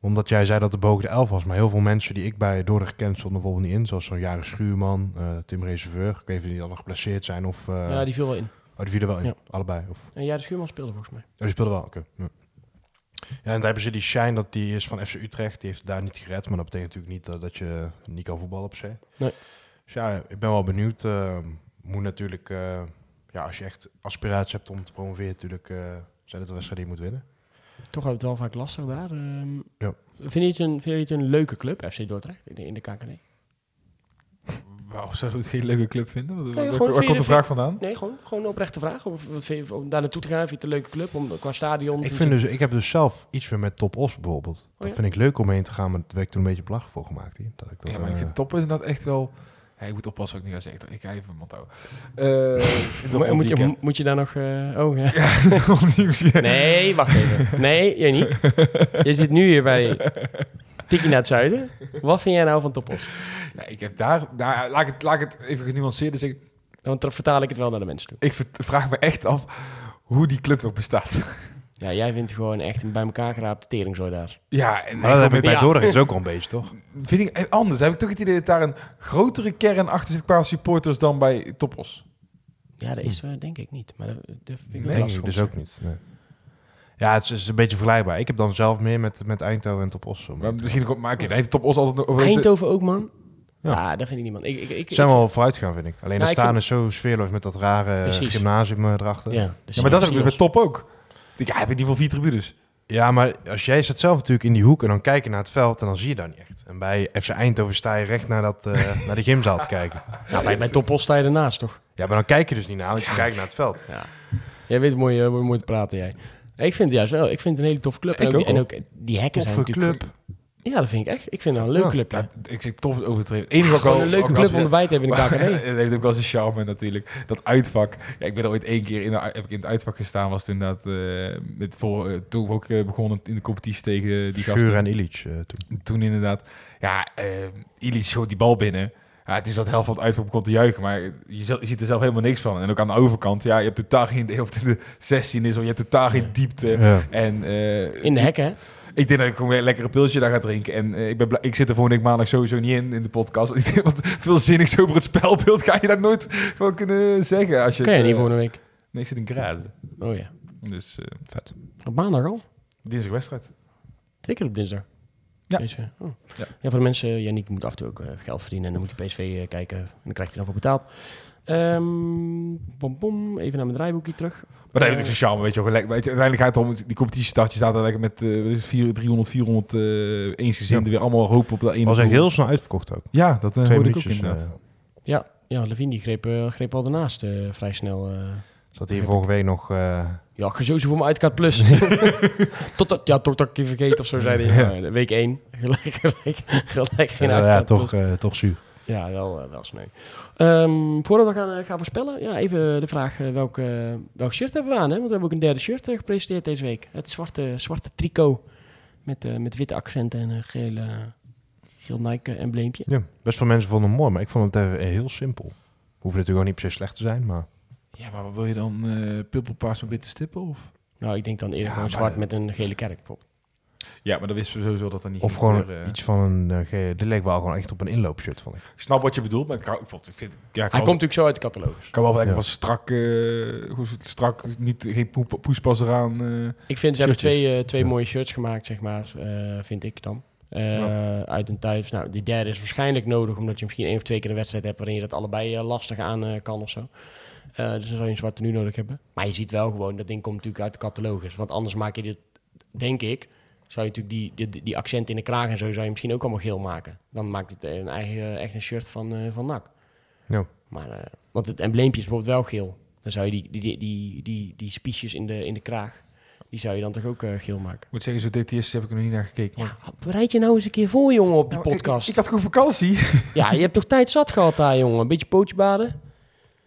omdat jij zei dat het boven de 11 was, maar heel veel mensen die ik bij Dordrecht ken stonden bijvoorbeeld niet in. Zoals zo'n Jaren Schuurman, eh, Tim Reserveur. Ik weet niet of die dan nog geplaceerd zijn of... eh ja, die viel wel in. Oh, die vielen wel in, Ja. allebei. Of, En de Schuurman speelde volgens mij. oh, die speelden wel, oké. Ja. ja, en daar hebben ze die shine, dat die is van FC Utrecht. Die heeft daar niet gered, maar dat betekent natuurlijk niet eh, dat je niet kan voetballen per se. Nee. Dus ja, ik ben wel benieuwd. eh, moet natuurlijk, eh, ja, als je echt aspiraties hebt om te promoveren, natuurlijk, eh, zijn het de wedstrijden die je moet winnen. Toch hebben we het wel vaak lastig daar. ehm. Ja. Vind je het een, vind je het een leuke club, FC Dordrecht, in de, in de KKD? Waarom zouden we het geen leuke club vinden? Waar, Nee, waar- gewoon waar vind je- komt de vraag vandaan? Nee, gewoon, gewoon een oprechte vraag. Of, wat vind je- om daar naartoe te gaan, vind je het een leuke club? Om, qua stadion? Ik, vind dus, ik heb dus zelf iets meer met Top Os bijvoorbeeld. Dat ja? vind ik leuk om heen te gaan, maar dat werd ik toen een beetje belachelijk voor gemaakt. Hier. Dat ik dat, Ja, maar ik eh, vind top is dat echt wel... Ik moet oppassen wat ik nu ga zeggen. Ik ga even mijn mond. Eh, Moet, je, moet je daar nog... eh, oh, ja. Ja, Nee, wacht even. Nee, jij niet. Je zit nu hier bij Tikkie naar het zuiden. Wat vind jij nou van Topos? Ik heb daar... Laat, ik het, laat ik het even genuanceerder zeggen. Dan vertaal ik het wel naar de mensen toe. Ik vraag me echt af hoe die club nog bestaat. Ja, jij vindt gewoon echt een bij elkaar geraapte teringzooi daar. Ja, en Maar dat heb ik bij ja. Dordrecht ook al een beetje, toch? vind ik eh, anders. Heb ik toch het idee dat daar een grotere kern achter zit qua supporters dan bij Topos. Ja, dat is eh, denk ik niet. Maar dat, dat vind ik Nee, lastig om dus ook niet. Nee. Ja, het is, het is een beetje vergelijkbaar. Ik heb dan zelf meer met, met Eindhoven en Top Os. Maar misschien ook, maar oké, daar heeft Topos altijd nog... Eindhoven ook, man. Ja. Ja, dat vind ik niemand. Ik, ik, ik, Ze zijn wel vooruitgaan, vind ik. Alleen ik staan vind- is zo sfeerloos met dat rare Precies. gymnasium eh, erachter. Ja, Ja, maar dat heb ik bij Top ook. Ik denk, ja, heb je in ieder geval vier tribunes. maar als jij zit zelf natuurlijk in die hoek en dan kijk je naar het veld en dan zie je dat niet echt. En bij FC Eindhoven sta je recht naar, dat, eh, naar de gymzaal te kijken. Nou, bij, bij Topos sta je ernaast, toch? Ja, maar dan kijk je dus niet naar, want je kijkt naar het veld. Ja. Jij weet mooi, eh, mooi te praten, jij. Ik vind het juist wel. Ik vind het een hele toffe club. Ik en, ook, ook die- en wel. ook eh, die hekken zijn natuurlijk... club. Ja, dat vind ik echt. Ik vind het een leuk Ja. club. Ja, Ja. ik zeg tof ik Gewoon wel- een leuke club om erbij te hebben in de KKD. het heeft ook wel zijn charme natuurlijk. Dat uitvak. Ja, ik ben er ooit één keer in, de, heb ik in het uitvak gestaan. Was toen dat, eh, met voor, eh, toen we ook eh, begonnen in de competitie tegen die gasten. Schuur en Illich eh, toen. Toen inderdaad, ja, Illich schoot die bal binnen. Ja, het is dat helft van het uitvak begon te juichen, maar je, ziet er zelf helemaal niks van. En ook aan de overkant, ja, je hebt totaal geen, of in de 16 is, of je hebt totaal geen diepte. Ja. En eh, In de hekken, hè? Ik denk dat ik gewoon weer een lekkere pilsje daar ga drinken. En eh, ik, ben ik zit er volgende week maandag sowieso niet in, in de podcast. Want ik denk, wat veel zinnigs over het spelbeeld ga je daar nooit gewoon kunnen zeggen. Als je Kan je niet eh, voor een week? Nee, ik zit in Grazen. Oh ja. Dus eh Vet. Op maandag al? dinsdag wedstrijd. Twee keer op dinsdag. Ja. Oh. Ja. ja. voor de mensen, Yannick moet af en toe ook geld verdienen en dan moet hij PSV kijken en dan krijgt hij dan voor betaald. Ehm bom, bom, even naar mijn draaiboekje terug. Maar dat heeft ook zijn charme, weet je wel. Gelijk, weet je, uiteindelijk gaat het om die competitie start. Je staat er lekker met eh, vier- 300, 400 eh eensgezinden weer allemaal hopen op dat ene Was echt heel snel uitverkocht ook. Ja, dat uh, Twee hoorde ik ook inderdaad. eh, Ja, ja Levine die greep, eh, greep al daarnaast eh, vrij snel. eh. zat hier vorige week nog... eh, ja, gezozen voor mijn uitkaart plus. tot dat, ja, tot dat ik je vergeet of zo, zei hij. Ja. Ja, week 1, gelijk, gelijk, gelijk geen ja, uitkaart plus. toch, eh, toch zuur. Ja, wel, wel sneu. Ehm, voordat we gaan, eh, gaan voorspellen, ja, even de vraag eh, welk, eh, welk shirt hebben we aan? Hè? Want we hebben ook een derde shirt gepresenteerd deze week. Het zwarte, zwarte tricot met, eh, met witte accenten en een gele, geel Nike-embleempje. Ja, best veel mensen vonden het mooi, maar ik vond het heel simpel. Hoeft natuurlijk ook niet per se slecht te zijn, maar... Ja, maar wat wil je dan? eh purpelpaars met witte stippen? Of? Nou, ik denk dan eerder Ja, gewoon zwart met een gele kerk bijvoorbeeld. Ja, maar dan wisten we sowieso dat er niet Of gewoon gebeuren. iets van een... eh, ge- dit leek wel gewoon echt op een inloopshirt, vond ik. Ik snap wat je bedoelt, maar ik, hou- ik, vond, ik vind... Ja, ik Hij komt natuurlijk zo uit de catalogus. Ik kan wel denken Ja. van strak, eh, hoe is het, strak, niet, geen poep, poespas eraan. eh. Ik vind, ze hebben Shirtjes. twee, eh, twee Ja. mooie shirts gemaakt, zeg maar, eh, vind ik dan. Eh, Ja. Uit een thuis. Nou, die derde is waarschijnlijk nodig, omdat je misschien één of twee keer een wedstrijd hebt waarin je dat allebei eh, lastig aan eh, kan of zo. Eh, dus dan zou je een zwarte nu nodig hebben. Maar je ziet wel gewoon, dat ding komt natuurlijk uit de catalogus. Want anders maak je dit, denk ik, zou je natuurlijk die, die, die accenten in de kraag en zo, zou je misschien ook allemaal geel maken. Dan maakt het een eigen, echt een shirt van, eh van NAC. Maar, eh, want het embleempje is bijvoorbeeld wel geel. Dan zou je die, die, die, die, die, die spiesjes in de, in de kraag, die zou je dan toch ook eh, geel maken. Ik moet zeggen, zo DTS heb ik er nog niet naar gekeken. Ja, bereid je nou eens een keer voor, jongen, op die Nou, ik- podcast. Ik, had gewoon vakantie. Ja, je hebt toch tijd zat gehad daar, jongen. Een beetje pootje baden.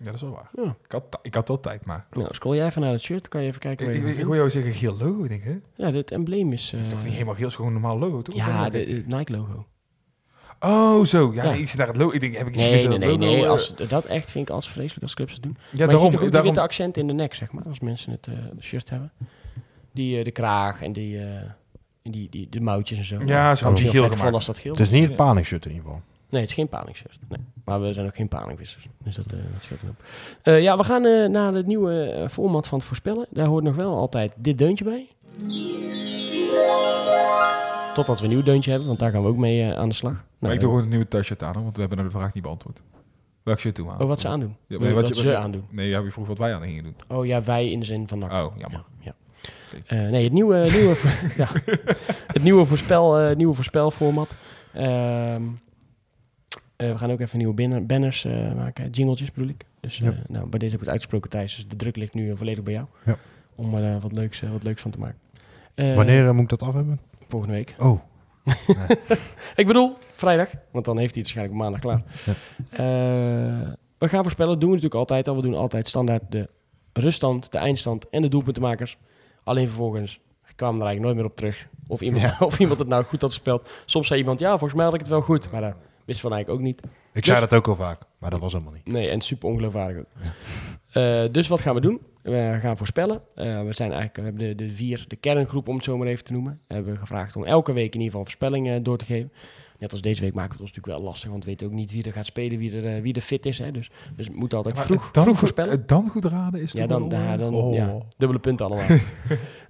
Ja, dat is wel waar. Ja. Ik, had, ik had wel tijd, maar... Nou, scroll jij even naar het shirt, dan kan je even kijken Ik, ik, je ik, hoor jou zeggen geel logo, ik denk hè? Ja, dit embleem is... Dat is toch eh, niet helemaal geel, het is gewoon een normaal logo, toch? Ja, de, het Nike-logo. Oh, zo. Ja, Ja. Nee, ik zit naar het logo. Ik denk, heb ik iets Nee, met nee, dat nee. logo, nee als, dat echt vind ik als vreselijk als clubs het doen. Ja, maar je daarom. ziet toch ook die daarom witte accent in de nek, zeg maar, als mensen het eh, shirt hebben. Die, eh, de kraag en die, eh, en die, die, de mouwtjes en zo. Ja, zo ik je heel gemaakt. als dat geel Het is niet het panicshirt in ieder geval. Nee, het is geen palingshirt. Nee. Maar we zijn ook geen palingvissers. Dus dat, eh dat scheelt erop. Eh, ja, we gaan eh, naar het nieuwe format van het voorspellen. Daar hoort nog wel altijd dit deuntje bij. Totdat we een nieuw deuntje hebben, want daar gaan we ook mee aan de slag. Maar Nou, ik doe gewoon een nieuwe thuisshirt aan, want we hebben de vraag niet beantwoord. Welk shirt doen we aan? Oh, wat ze aandoen. Ja, Nee, wat, je- ze aandoen. Nee, ja, je vroeg wat wij aan gingen doen. Oh ja, wij in de zin van NAC. Oh, jammer. Ja, ja. Nee, het nieuwe, nieuwe, ja, het nieuwe, voorspel, nieuwe voorspelformat. Ehm, eh, we gaan ook even nieuwe banner- banners eh, maken. Jingletjes bedoel ik. Dus eh, Ja. nou, bij deze heb ik het uitgesproken, Thijs. Dus de druk ligt nu eh, volledig bij jou. Ja. Om er eh, wat, leuks, eh, wat leuks van te maken. Eh, Wanneer eh, moet ik dat af hebben? Volgende week. Oh, Ik bedoel, vrijdag. Want dan heeft hij het waarschijnlijk maandag klaar. Ja. Eh, we gaan voorspellen. Dat doen we natuurlijk altijd al. We doen altijd standaard de ruststand, de eindstand en de doelpuntenmakers. Alleen vervolgens kwamen we er eigenlijk nooit meer op terug. Of iemand, of iemand het nou goed had gespeeld. Soms zei iemand, ja, volgens mij had ik het wel goed. Maar wisten we eigenlijk ook niet. Ik zei dat ook al vaak, maar dat was helemaal niet. Nee, en super ongeloofwaardig ook. Eh, dus wat gaan we doen? We gaan voorspellen. Eh, we zijn eigenlijk we hebben de, de vier, de kerngroep om het zo maar even te noemen. Hebben we gevraagd om elke week in ieder geval voorspellingen door te geven. Net als deze week maken we het ons natuurlijk wel lastig, want we weten ook niet wie er gaat spelen, wie er, eh, wie er fit is. Hè? Dus, dus we moeten altijd vroeg, dan vroeg voorspellen. dan goed raden is Ja, dan, ja, eh, dan oh. ja, dubbele punten allemaal.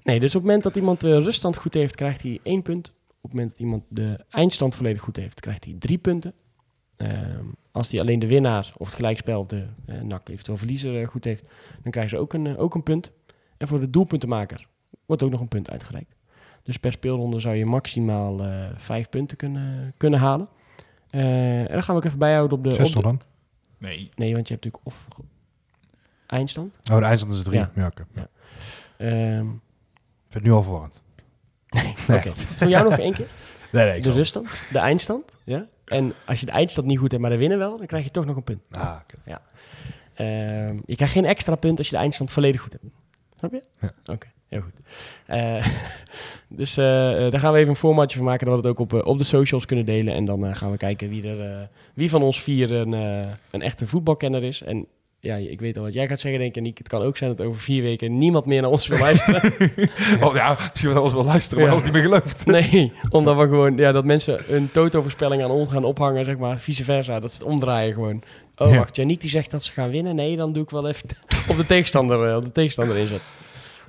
nee, dus op het moment dat iemand de ruststand goed heeft, krijgt hij één punt. Op het moment dat iemand de eindstand volledig goed heeft, krijgt hij drie punten. Ehm, als hij alleen de winnaar of het gelijkspel of de eh NAC eventueel verliezer eh, goed heeft, dan krijgen ze ook een, eh, ook een punt. En voor de doelpuntenmaker wordt ook nog een punt uitgereikt. Dus per speelronde zou je maximaal eh, vijf punten kunnen, kunnen halen. Eh, en dan gaan we ook even bijhouden op de... Zes op toch de dan? Nee, nee, want je hebt natuurlijk of eindstand. Oh, de eindstand is drie. Ja. Ja. oké. Ehm Ik vind het nu al verwarrend. Oké. Voor jou nog één keer. Nee, nee, ik De ruststand, de eindstand. Ja? En als je de eindstand niet goed hebt, maar de winnen wel, dan krijg je toch nog een punt. Ah, oké. Ehm, je krijgt geen extra punt als je de eindstand volledig goed hebt. Snap je? Ja. Oké, heel goed. Eh, dus eh, eh, daar gaan we even een formatje van maken, dat we het ook op, op de socials kunnen delen. En dan gaan we kijken wie, er, wie van ons vier een, een echte voetbalkenner is. En ja, ik weet al wat jij gaat zeggen, denk ik. En het kan ook zijn dat over vier weken niemand meer naar ons wil luisteren. oh, ja, misschien wel alles wel luisteren, maar Ja. als niet meer gelooft. Nee, omdat we gewoon, ja, dat mensen een toto-voorspelling aan ons gaan ophangen, zeg maar, vice versa. Dat ze het omdraaien gewoon. Oh, Ja. wacht, Janiek die zegt dat ze gaan winnen. Nee, dan doe ik wel even op de tegenstander, eh, op de tegenstander inzet.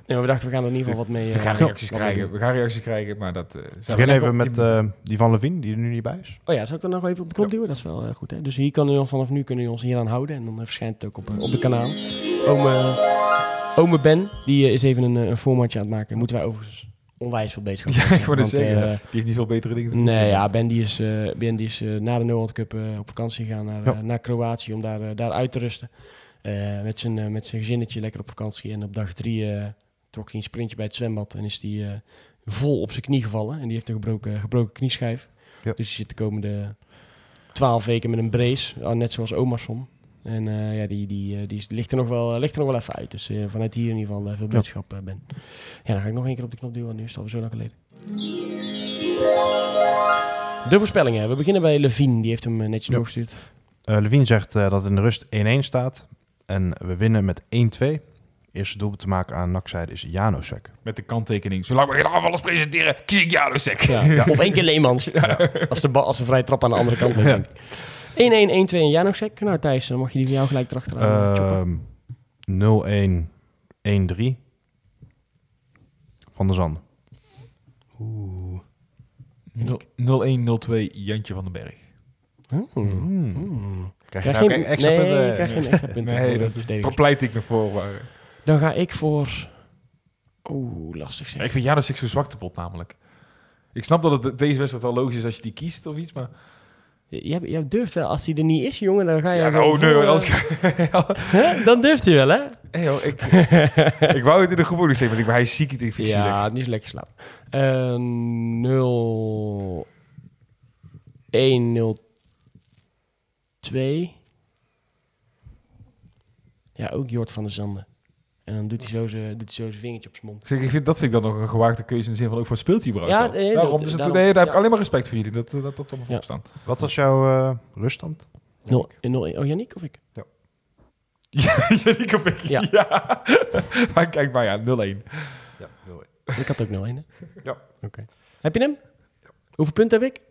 Nee, maar we dachten, we gaan er in ieder geval wat mee... We eh, gaan reacties wat mee krijgen. We gaan reacties krijgen, maar dat... eh, zijn we even op met die- eh, die van Levine, die er nu niet bij is. Oh ja, zou ik dan nog even op de knop duwen? Dat is wel eh, goed, hè? Dus hier kan u, vanaf nu kunnen we ons hier aan houden. En dan eh, verschijnt het ook op, eh, op de kanaal. Ome, ome Ben, die eh, is even een, eh, een formatje aan het maken. Moeten wij overigens onwijs veel bezig Ja, ik zeggen. eh, die heeft niet veel betere dingen te doen. Nee, ja, Ben die is, eh, ben die is eh, na de World Cup eh, op vakantie gegaan naar, Ja. eh, naar Kroatië om daar, eh, daar uit te rusten. Eh, met, zijn, eh, met zijn gezinnetje lekker op vakantie. En op dag drie eh, trok hij een sprintje bij het zwembad en is hij eh, vol op zijn knie gevallen. En die heeft een gebroken, gebroken knieschijf. Ja. Dus die zit de komende twaalf weken met een brace, ah, net zoals Omarsson. En eh, ja, die, die, eh, die ligt, er nog wel, ligt er nog wel even uit. Dus vanuit hier in ieder geval veel boodschap, Ben. Ja, dan ga ik nog één keer op de knop duwen, want nu is het alweer zo lang geleden. De voorspellingen. We beginnen bij Levine. Die heeft hem netjes Ja. doorgestuurd. Levine zegt dat in de rust 1-1 staat. En we winnen met 1-2. Eerste doelpunt te maken aan NAC-zijde is Janosek. Met de kanttekening. Zolang we geen aanvallers presenteren, kies ik Janosek. Ja. Of één keer Leemans. Als, de bal, als de vrije trap aan de andere kant ligt. denk ik. 1-1, 1-2 en Janosek. Nou Thijs, dan mag je die van jou gelijk erachteraan uh, choppen. Ehm 0-1, 1-3. Van der Zanden. Oeh. 0-1-0-2 Jantje van den Berg. Oh. Hmm. Hmm. Krijg je Krijg nou geen, extra nee, punten? ik krijg geen extra punten. Nee, dat de verdedigers. Daar pleit ik nog voor. Maar... Dan ga ik voor... Oeh, lastig zeg. Ja, ik vind Janosek zo'n zwakte pot namelijk. Ik snap dat het deze wedstrijd wel logisch is als je die kiest of iets, maar... Jij, jij durft wel, als hij er niet is, jongen, dan ga je... Ja, oh nee, eh, hè? Dan durft hij wel, hè? Hey, joh, ik, ik wou het in de groep ook zeggen, maar hij is ziek, ik vind het Ja, zielig. niet zo lekker slapen. Eh 0... 1, 0... 2... Ja, ook Jort van der Zanden. En dan doet hij zo zijn doet hij zo zijn vingertje op zijn mond. Ik zeg, ik vind, dat vind ik dan nog een gewaagde keuze in de zin van ook van speelt hij überhaupt Ja, nee, Daarom, dat- dus daarom, nee, daar heb ja. ik alleen maar respect voor jullie, dat dat, dat, dat allemaal Ja. voorop staan. Wat was jouw eh, ruststand? 0, 0, oh, Yannick of ik? Ja, Jannik of ik? Ja. Ja. maar kijk maar, ja, 0-1. Ja, 0-1. Ik had ook 0, 1, hè? Ja. Oké. Heb je hem? Hoeveel punten heb ik?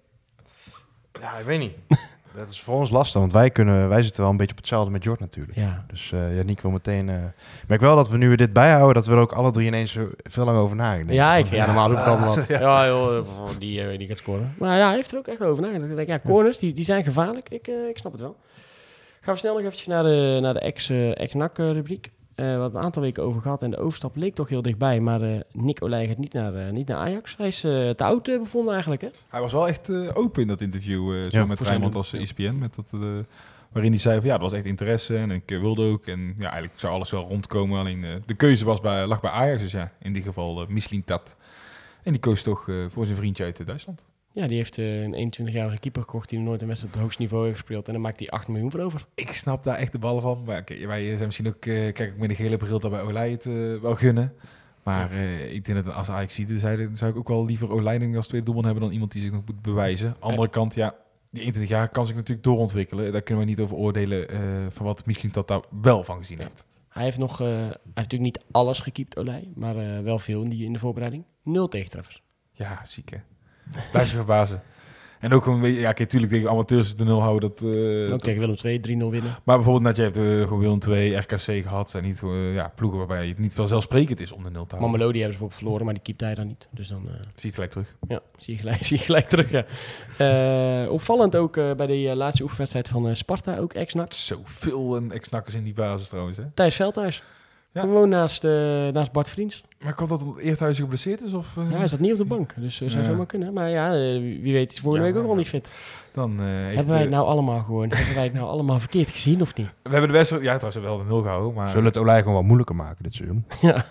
Ja, ik weet niet. dat is voor ons lastig, want wij, kunnen, wij zitten wel een beetje op hetzelfde met Jord natuurlijk. Ja. Dus eh Yannick wil meteen... eh, ik merk wel dat we nu weer dit bijhouden, dat we er ook alle drie ineens veel lang over nadenken. Ja, ik, ja, normaal doe ik allemaal wat. Ja, joh, eh, die, die gaat scoren. Maar ja, hij heeft er ook echt over nagedacht. Ik denk, ja, corners, die, die zijn gevaarlijk. Ik, ik snap het wel. Gaan we snel nog eventjes naar de, naar de ex, ex-NAC-rubriek. We hebben een aantal weken over gehad en de overstap leek toch heel dichtbij. Maar eh, Nick Olij gaat niet naar, eh, niet naar Ajax. Hij is eh, te oud eh, bevonden eigenlijk, hè? Hij was wel echt eh, open in dat interview, eh, zo Ja, met Rijnmond als. ESPN. Met dat, eh, waarin hij zei van ja, er was echt interesse en ik eh, wilde ook. En ja, eigenlijk zou alles wel rondkomen. Alleen eh, de keuze was bij, lag bij Ajax, dus ja, in dit geval uh, Tat. En die koos toch eh, voor zijn vriendje uit eh, Duitsland. Ja, die heeft eh, een 21-jarige keeper gekocht die nooit een wedstrijd op het hoogste niveau heeft gespeeld. En dan maakt hij 8 miljoen voor over. Ik snap daar echt de ballen van. Maar oké, wij zijn misschien ook, eh, kijk ik met een gele bril dat bij Olij het eh, wel gunnen. Maar eh, ik denk dat als Ajax ziet, zou, zou ik ook wel liever ik als tweede doelman hebben dan iemand die zich nog moet bewijzen. Andere kant, ja, die 21 jaar kan zich natuurlijk doorontwikkelen. Daar kunnen we niet over oordelen eh, van wat misschien dat daar wel van gezien Ja. heeft. Hij heeft nog, eh, hij heeft natuurlijk niet alles gekiept, Olij, maar eh, wel veel in, die, in de voorbereiding. Nul tegentreffers. Ja, ziek hè. Blijf je verbazen. En ook gewoon, weet je, ja, kijk, natuurlijk tegen amateurs de nul houden. Dat, eh, ook dat- tegen Willem II 3-0 winnen. maar bijvoorbeeld, net, je hebt eh, gewoon Willem 2, RKC gehad. Zijn niet eh, ja, ploegen waarbij het niet vanzelfsprekend is om de nul te houden. Mamelodi hebben ze bijvoorbeeld verloren, maar die keept hij dan niet. Dus dan eh, Zie je gelijk terug. ja, zie, je gelijk, zie je gelijk terug. Ja. Opvallend ook bij de laatste oefenwedstrijd van Sparta, ook ex-NAC. Zoveel een ex-nakkers in die basis trouwens. Hè? Thijs Veldhuis. Ja. Gewoon naast, eh, naast Bart Vriends. Maar komt dat omdat Eerthuizen geblesseerd is? Of, eh, Ja, hij zat niet op de bank, dus uh, zou Ja. zomaar kunnen. Maar ja, wie weet is volgende Ja, week ook wel niet fit. Dan eh, heeft, hebben wij het nou allemaal gewoon, hebben wij het nou allemaal verkeerd gezien of niet? We hebben de wedstrijd... Ja, trouwens, we hebben wel de nul gehouden. Maar Zullen het Olij gewoon wat moeilijker maken dit seizoen? ja.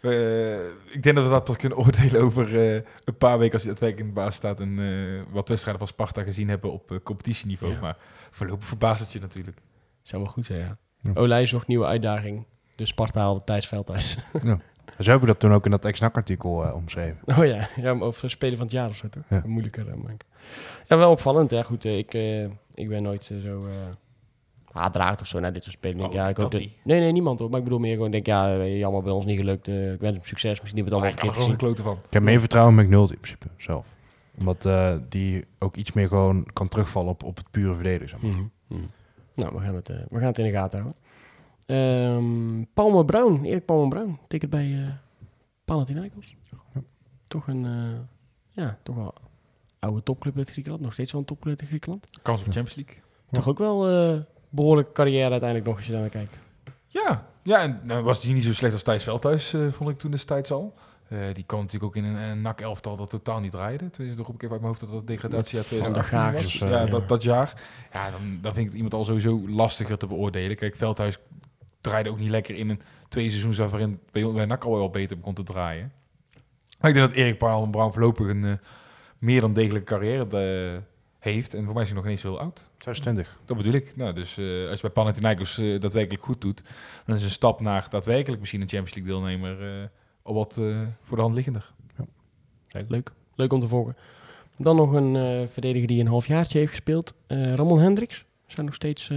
Eh, ik denk dat we dat pas kunnen oordelen over eh, een paar weken als hij daadwerkelijk in de baas staat en eh, wat wedstrijden van Sparta gezien hebben op competitieniveau. Ja. Maar voorlopig verbaast het je natuurlijk. Zou wel goed zijn, ja. Ja. Olij zocht nieuwe uitdaging. Dus Sparta haalde Thijs Veldhuis. Zo heb ik dat toen ook in dat ex-NAC-artikel eh, omschreven. oh ja, ja over spelen van het jaar of zo toch? Ja. Moeilijker eh, maken. Ja, wel opvallend. Ja, goed, eh, ik, eh, ik ben nooit zo eh haatdraagd of zo naar dit soort spelen. Ik denk, Oh, ja, ik dat hoop dat... niet. Nee, nee, niemand hoor. Maar ik bedoel meer gewoon, ik denk, ja, jammer bij ons niet gelukt. eh, ik wens hem succes. Misschien hebben we het ik allemaal er verkeerd een gezien. klote van. Ik heb meer vertrouwen in McNulty in principe, zelf. Omdat eh, die ook iets meer gewoon kan terugvallen op, op het pure verdedigen. zeg maar. Mhm, mhm. Nou, we gaan, het, eh, we gaan het in de gaten houden. Ehm Palmer Brown, Erik Palmer Brown, tekent bij eh Panathinaikos. Toch een, eh, ja, toch wel oude topclub uit Griekenland. Nog steeds wel een topclub uit Griekenland. Kans op Champions League. Toch ook wel eh behoorlijke carrière uiteindelijk nog als je daar naar kijkt. Ja, ja en dan was hij niet zo slecht als Thijs Veldhuis, eh, vond ik toen destijds al. Eh, die kwam natuurlijk ook in een, een NAC-elftal dat totaal niet draaide. Tenminste, nog een keer uit mijn hoofd dat dat degradatie uit Van der 2018 Graag. was. Dus, eh, ja, ja. Dat, dat jaar. Ja, dan, dan vind ik het iemand al sowieso lastiger te beoordelen. Kijk, Veldhuis draaide ook niet lekker in een twee seizoens waarin bij, bij NAC al wel beter begon te draaien. Maar ik denk dat Erik Paal Brown voorlopig een eh, meer dan degelijke carrière eh, heeft. En voor mij is hij nog niet zo heel oud. 26. Dat bedoel ik. Nou, dus eh, als je bij Panathinaikos eh daadwerkelijk goed doet, dan is een stap naar daadwerkelijk misschien een Champions League deelnemer eh, al wat voor de hand liggender. Leuk. Leuk om te volgen. Dan nog een verdediger die een halfjaartje heeft gespeeld. Ramon Hendricks. Zou nog steeds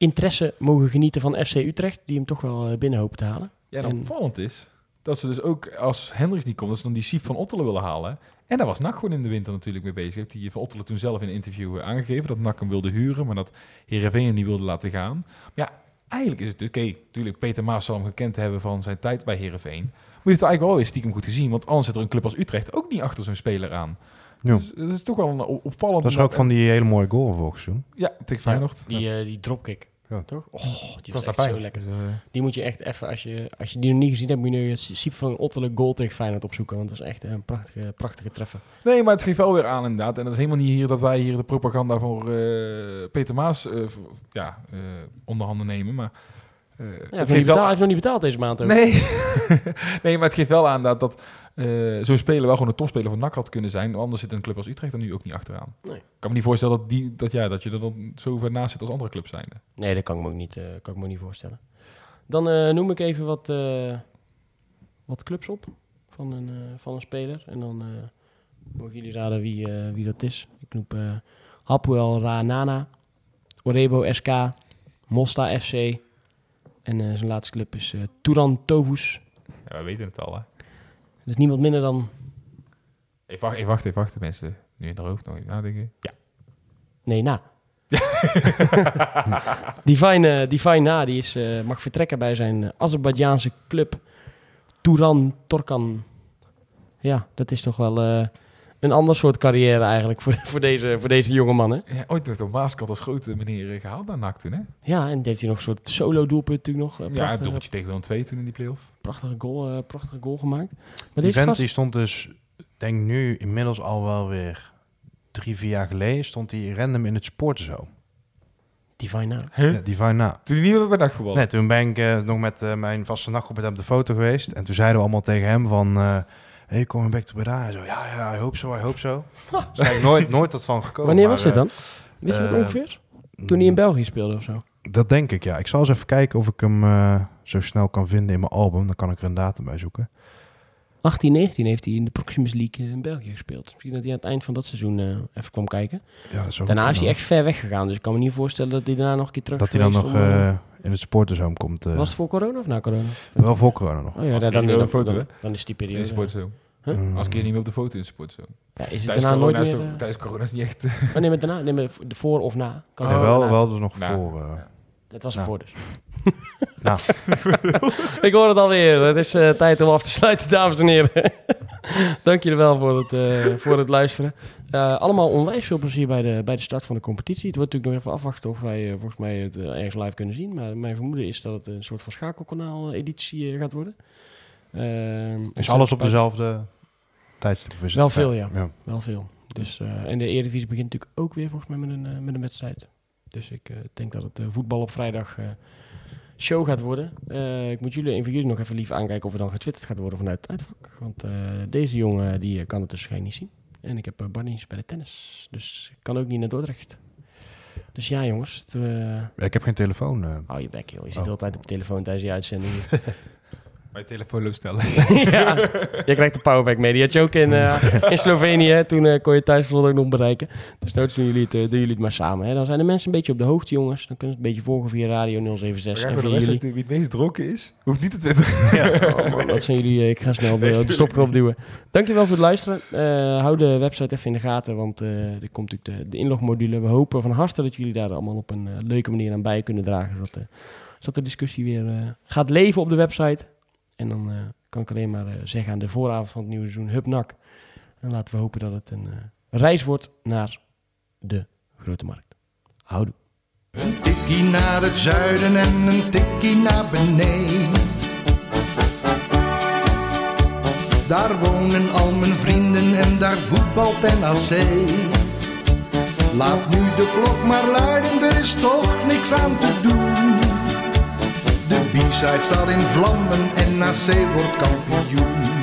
interesse mogen genieten van FC Utrecht. Die hem toch wel eh, binnen hopen te halen. Ja, en En- opvallend is dat ze dus ook als Hendricks niet komt, dat ze dan die Siep van Ottelen willen halen. En daar was NAC gewoon in de winter natuurlijk mee bezig. Heeft die van Ottelen toen zelf in een interview eh, aangegeven dat NAC hem wilde huren, maar dat Heerenveen hem niet wilde laten gaan. Maar ja, eigenlijk is het oké. natuurlijk, Peter Maas zal hem gekend hebben van zijn tijd bij Heerenveen. Maar je heeft het eigenlijk wel weer stiekem goed gezien, want anders zit er een club als Utrecht ook niet achter zo'n speler aan. Ja. Dus dat is toch wel een opvallend. Dat is ook van die hele mooie goal vorig seizoen. Ja, tegen Feyenoord. Die, eh, die dropkick. Ja. Toch? Oh, die was was echt zo lekker. Dus, eh, Die moet je echt even, als je, als je die nog niet gezien hebt, moet je nu Siep van Ottelen goal tegen Feyenoord opzoeken. Want dat is echt een prachtige, prachtige treffer. Nee, maar het geeft wel weer aan inderdaad. En dat is helemaal niet hier dat wij hier de propaganda voor eh, Peter Maas eh, v- ja, eh, onder handen nemen. Maar Ja, hij, het heeft nog niet geeft betaald, heeft nog niet betaald deze maand ook. Nee. nee, maar het geeft wel aan dat, dat eh, zo'n speler wel gewoon een topspeler van NAC had kunnen zijn. Anders zit een club als Utrecht er nu ook niet achteraan. Nee. Ik kan me niet voorstellen dat, die, dat, ja, dat je er dan zo ver naast zit als andere clubs zijn. Nee, dat kan ik me ook niet, eh, kan ik me niet voorstellen. Dan noem ik even wat, wat clubs op van een, van een speler. En dan mogen jullie raden wie, wie dat is. Ik noem Hapoel Ranana, Orebo SK, Mosta FC. En eh, zijn laatste club is eh Turan Tovus. Ja, we weten het al, hè. Dat is niemand minder dan... Even wacht, even wacht, even wacht. Mensen nu in de hoofd nog even nadenken. Ja. Nee, na. Divine, Divine Na die is, eh, mag vertrekken bij zijn Azerbeidzjaanse club Turan Torkan. Ja, dat is toch wel een ander soort carrière eigenlijk voor, voor, deze, voor deze jonge man. Hè? ja ooit nog door Maaskant als grote meneer eh, gehaald naar NAC toen, hè? Ja, en heeft hij nog een soort solo doelpunt natuurlijk nog. eh, Ja, een doelpuntje tegen Willem II toen in die play-off. prachtige, goal, eh, prachtige goal gemaakt. Maar Die deze vent gast, die stond dus, denk nu inmiddels al wel weer drie, vier jaar geleden, stond hij random in het sporten zo. Divine Na. Huh? Ja, die van na. Toen hij niet meer bij NAC voetbal. Nee, toen ben ik nog met mijn vaste nachtgroep met hem op de foto geweest. En toen zeiden we allemaal tegen hem van... eh hey, kom back to Breda. En zo, ja, ja, I hope so, I hope so. Dus nooit, nooit dat van gekomen. Wanneer maar, was dit eh, dan? Wist je dat eh, ongeveer? Toen hij in België speelde of zo? Dat denk ik, ja. Ik zal eens even kijken of ik hem eh, zo snel kan vinden in mijn album. Dan kan ik er een datum bij zoeken. 18, 19 heeft hij in de Proximus League eh, in België gespeeld. Misschien dat hij aan het eind van dat seizoen eh, even kwam kijken. Ja, dat is Daarna is hij echt ver weggegaan. Dus ik kan me niet voorstellen dat hij daarna nog een keer terug Dat hij dan nog om, eh, in het sportershome komt. eh, Was het voor corona of na corona? wel voor corona nog. Oh ja, dan, dan, dan, foto, dan, hè? dan is die In periode. de sportzo. Huh? Mm. Als keer niet meer op de foto in de sportzo. Ja, is het Tijdens daarna nooit corona, is meer... het tijdens corona is het niet echt... oh, nee, maar daarna, nee, maar de voor of na. Kan ook wel, daarna. wel dus nog voor. eh, Dat was Nou. ervoor dus. Nou. ik hoor het alweer. Het is eh, tijd om af te sluiten, dames en heren. Dank jullie wel voor het, eh, voor het luisteren. Eh, allemaal onwijs veel plezier bij de, bij de start van de competitie. Het wordt natuurlijk nog even afwachten of wij volgens mij het ergens live kunnen zien. Maar mijn vermoeden is dat het een soort van schakelkanaal-editie gaat worden. Ehm, is alles op dezelfde tijdstip? het- Wel veel, ja. ja. Wel veel. Dus, en de Eredivisie begint natuurlijk ook weer volgens mij met een, met een wedstrijd. Dus ik eh, denk dat het eh, voetbal op vrijdag eh, show gaat worden. Ik moet jullie, een van jullie nog even lief aankijken of er dan getwitterd gaat worden vanuit het uitvak. Want deze jongen die kan het dus waarschijnlijk niet zien. En ik heb uh, Barney's bij de tennis. Dus ik kan ook niet naar Dordrecht. Dus ja jongens, het, Ik heb geen telefoon. hou je bek joh. Je zit Oh. de hele tijd op je telefoon tijdens die uitzending. Bij telefoon stellen. ja, je krijgt de powerback mee. Die had je ook in, eh, in Slovenië. Toen eh, kon je thuis ook nog bereiken. Dus nooit doen jullie het, eh, doen jullie het maar samen. Hè. Dan zijn de mensen een beetje op de hoogte, jongens. Dan kunnen ze het een beetje volgen via Radio 076 en via jullie. Wie het meest dronken is, hoeft niet te twitteren. Oh man, dat zijn jullie. Ik ga snel de, de stopknop duwen. Dankjewel voor het luisteren. Hou de website even in de gaten, want er komt natuurlijk de, de inlogmodule. We hopen van harte dat jullie daar allemaal op een leuke manier aan bij kunnen dragen. Zodat, zodat de discussie weer gaat leven op de website. En dan eh, kan ik alleen maar eh, zeggen aan de vooravond van het nieuwe seizoen, hup nak. En laten we hopen dat het een eh, reis wordt naar de grote markt. Houdoe. Een tikkie naar het zuiden en een tikkie naar beneden. Daar wonen al mijn vrienden en daar voetbalt NAC. Laat nu de klok maar luiden, er is toch niks aan te doen. De B-side staat in vlammen en NAC wordt kampioen.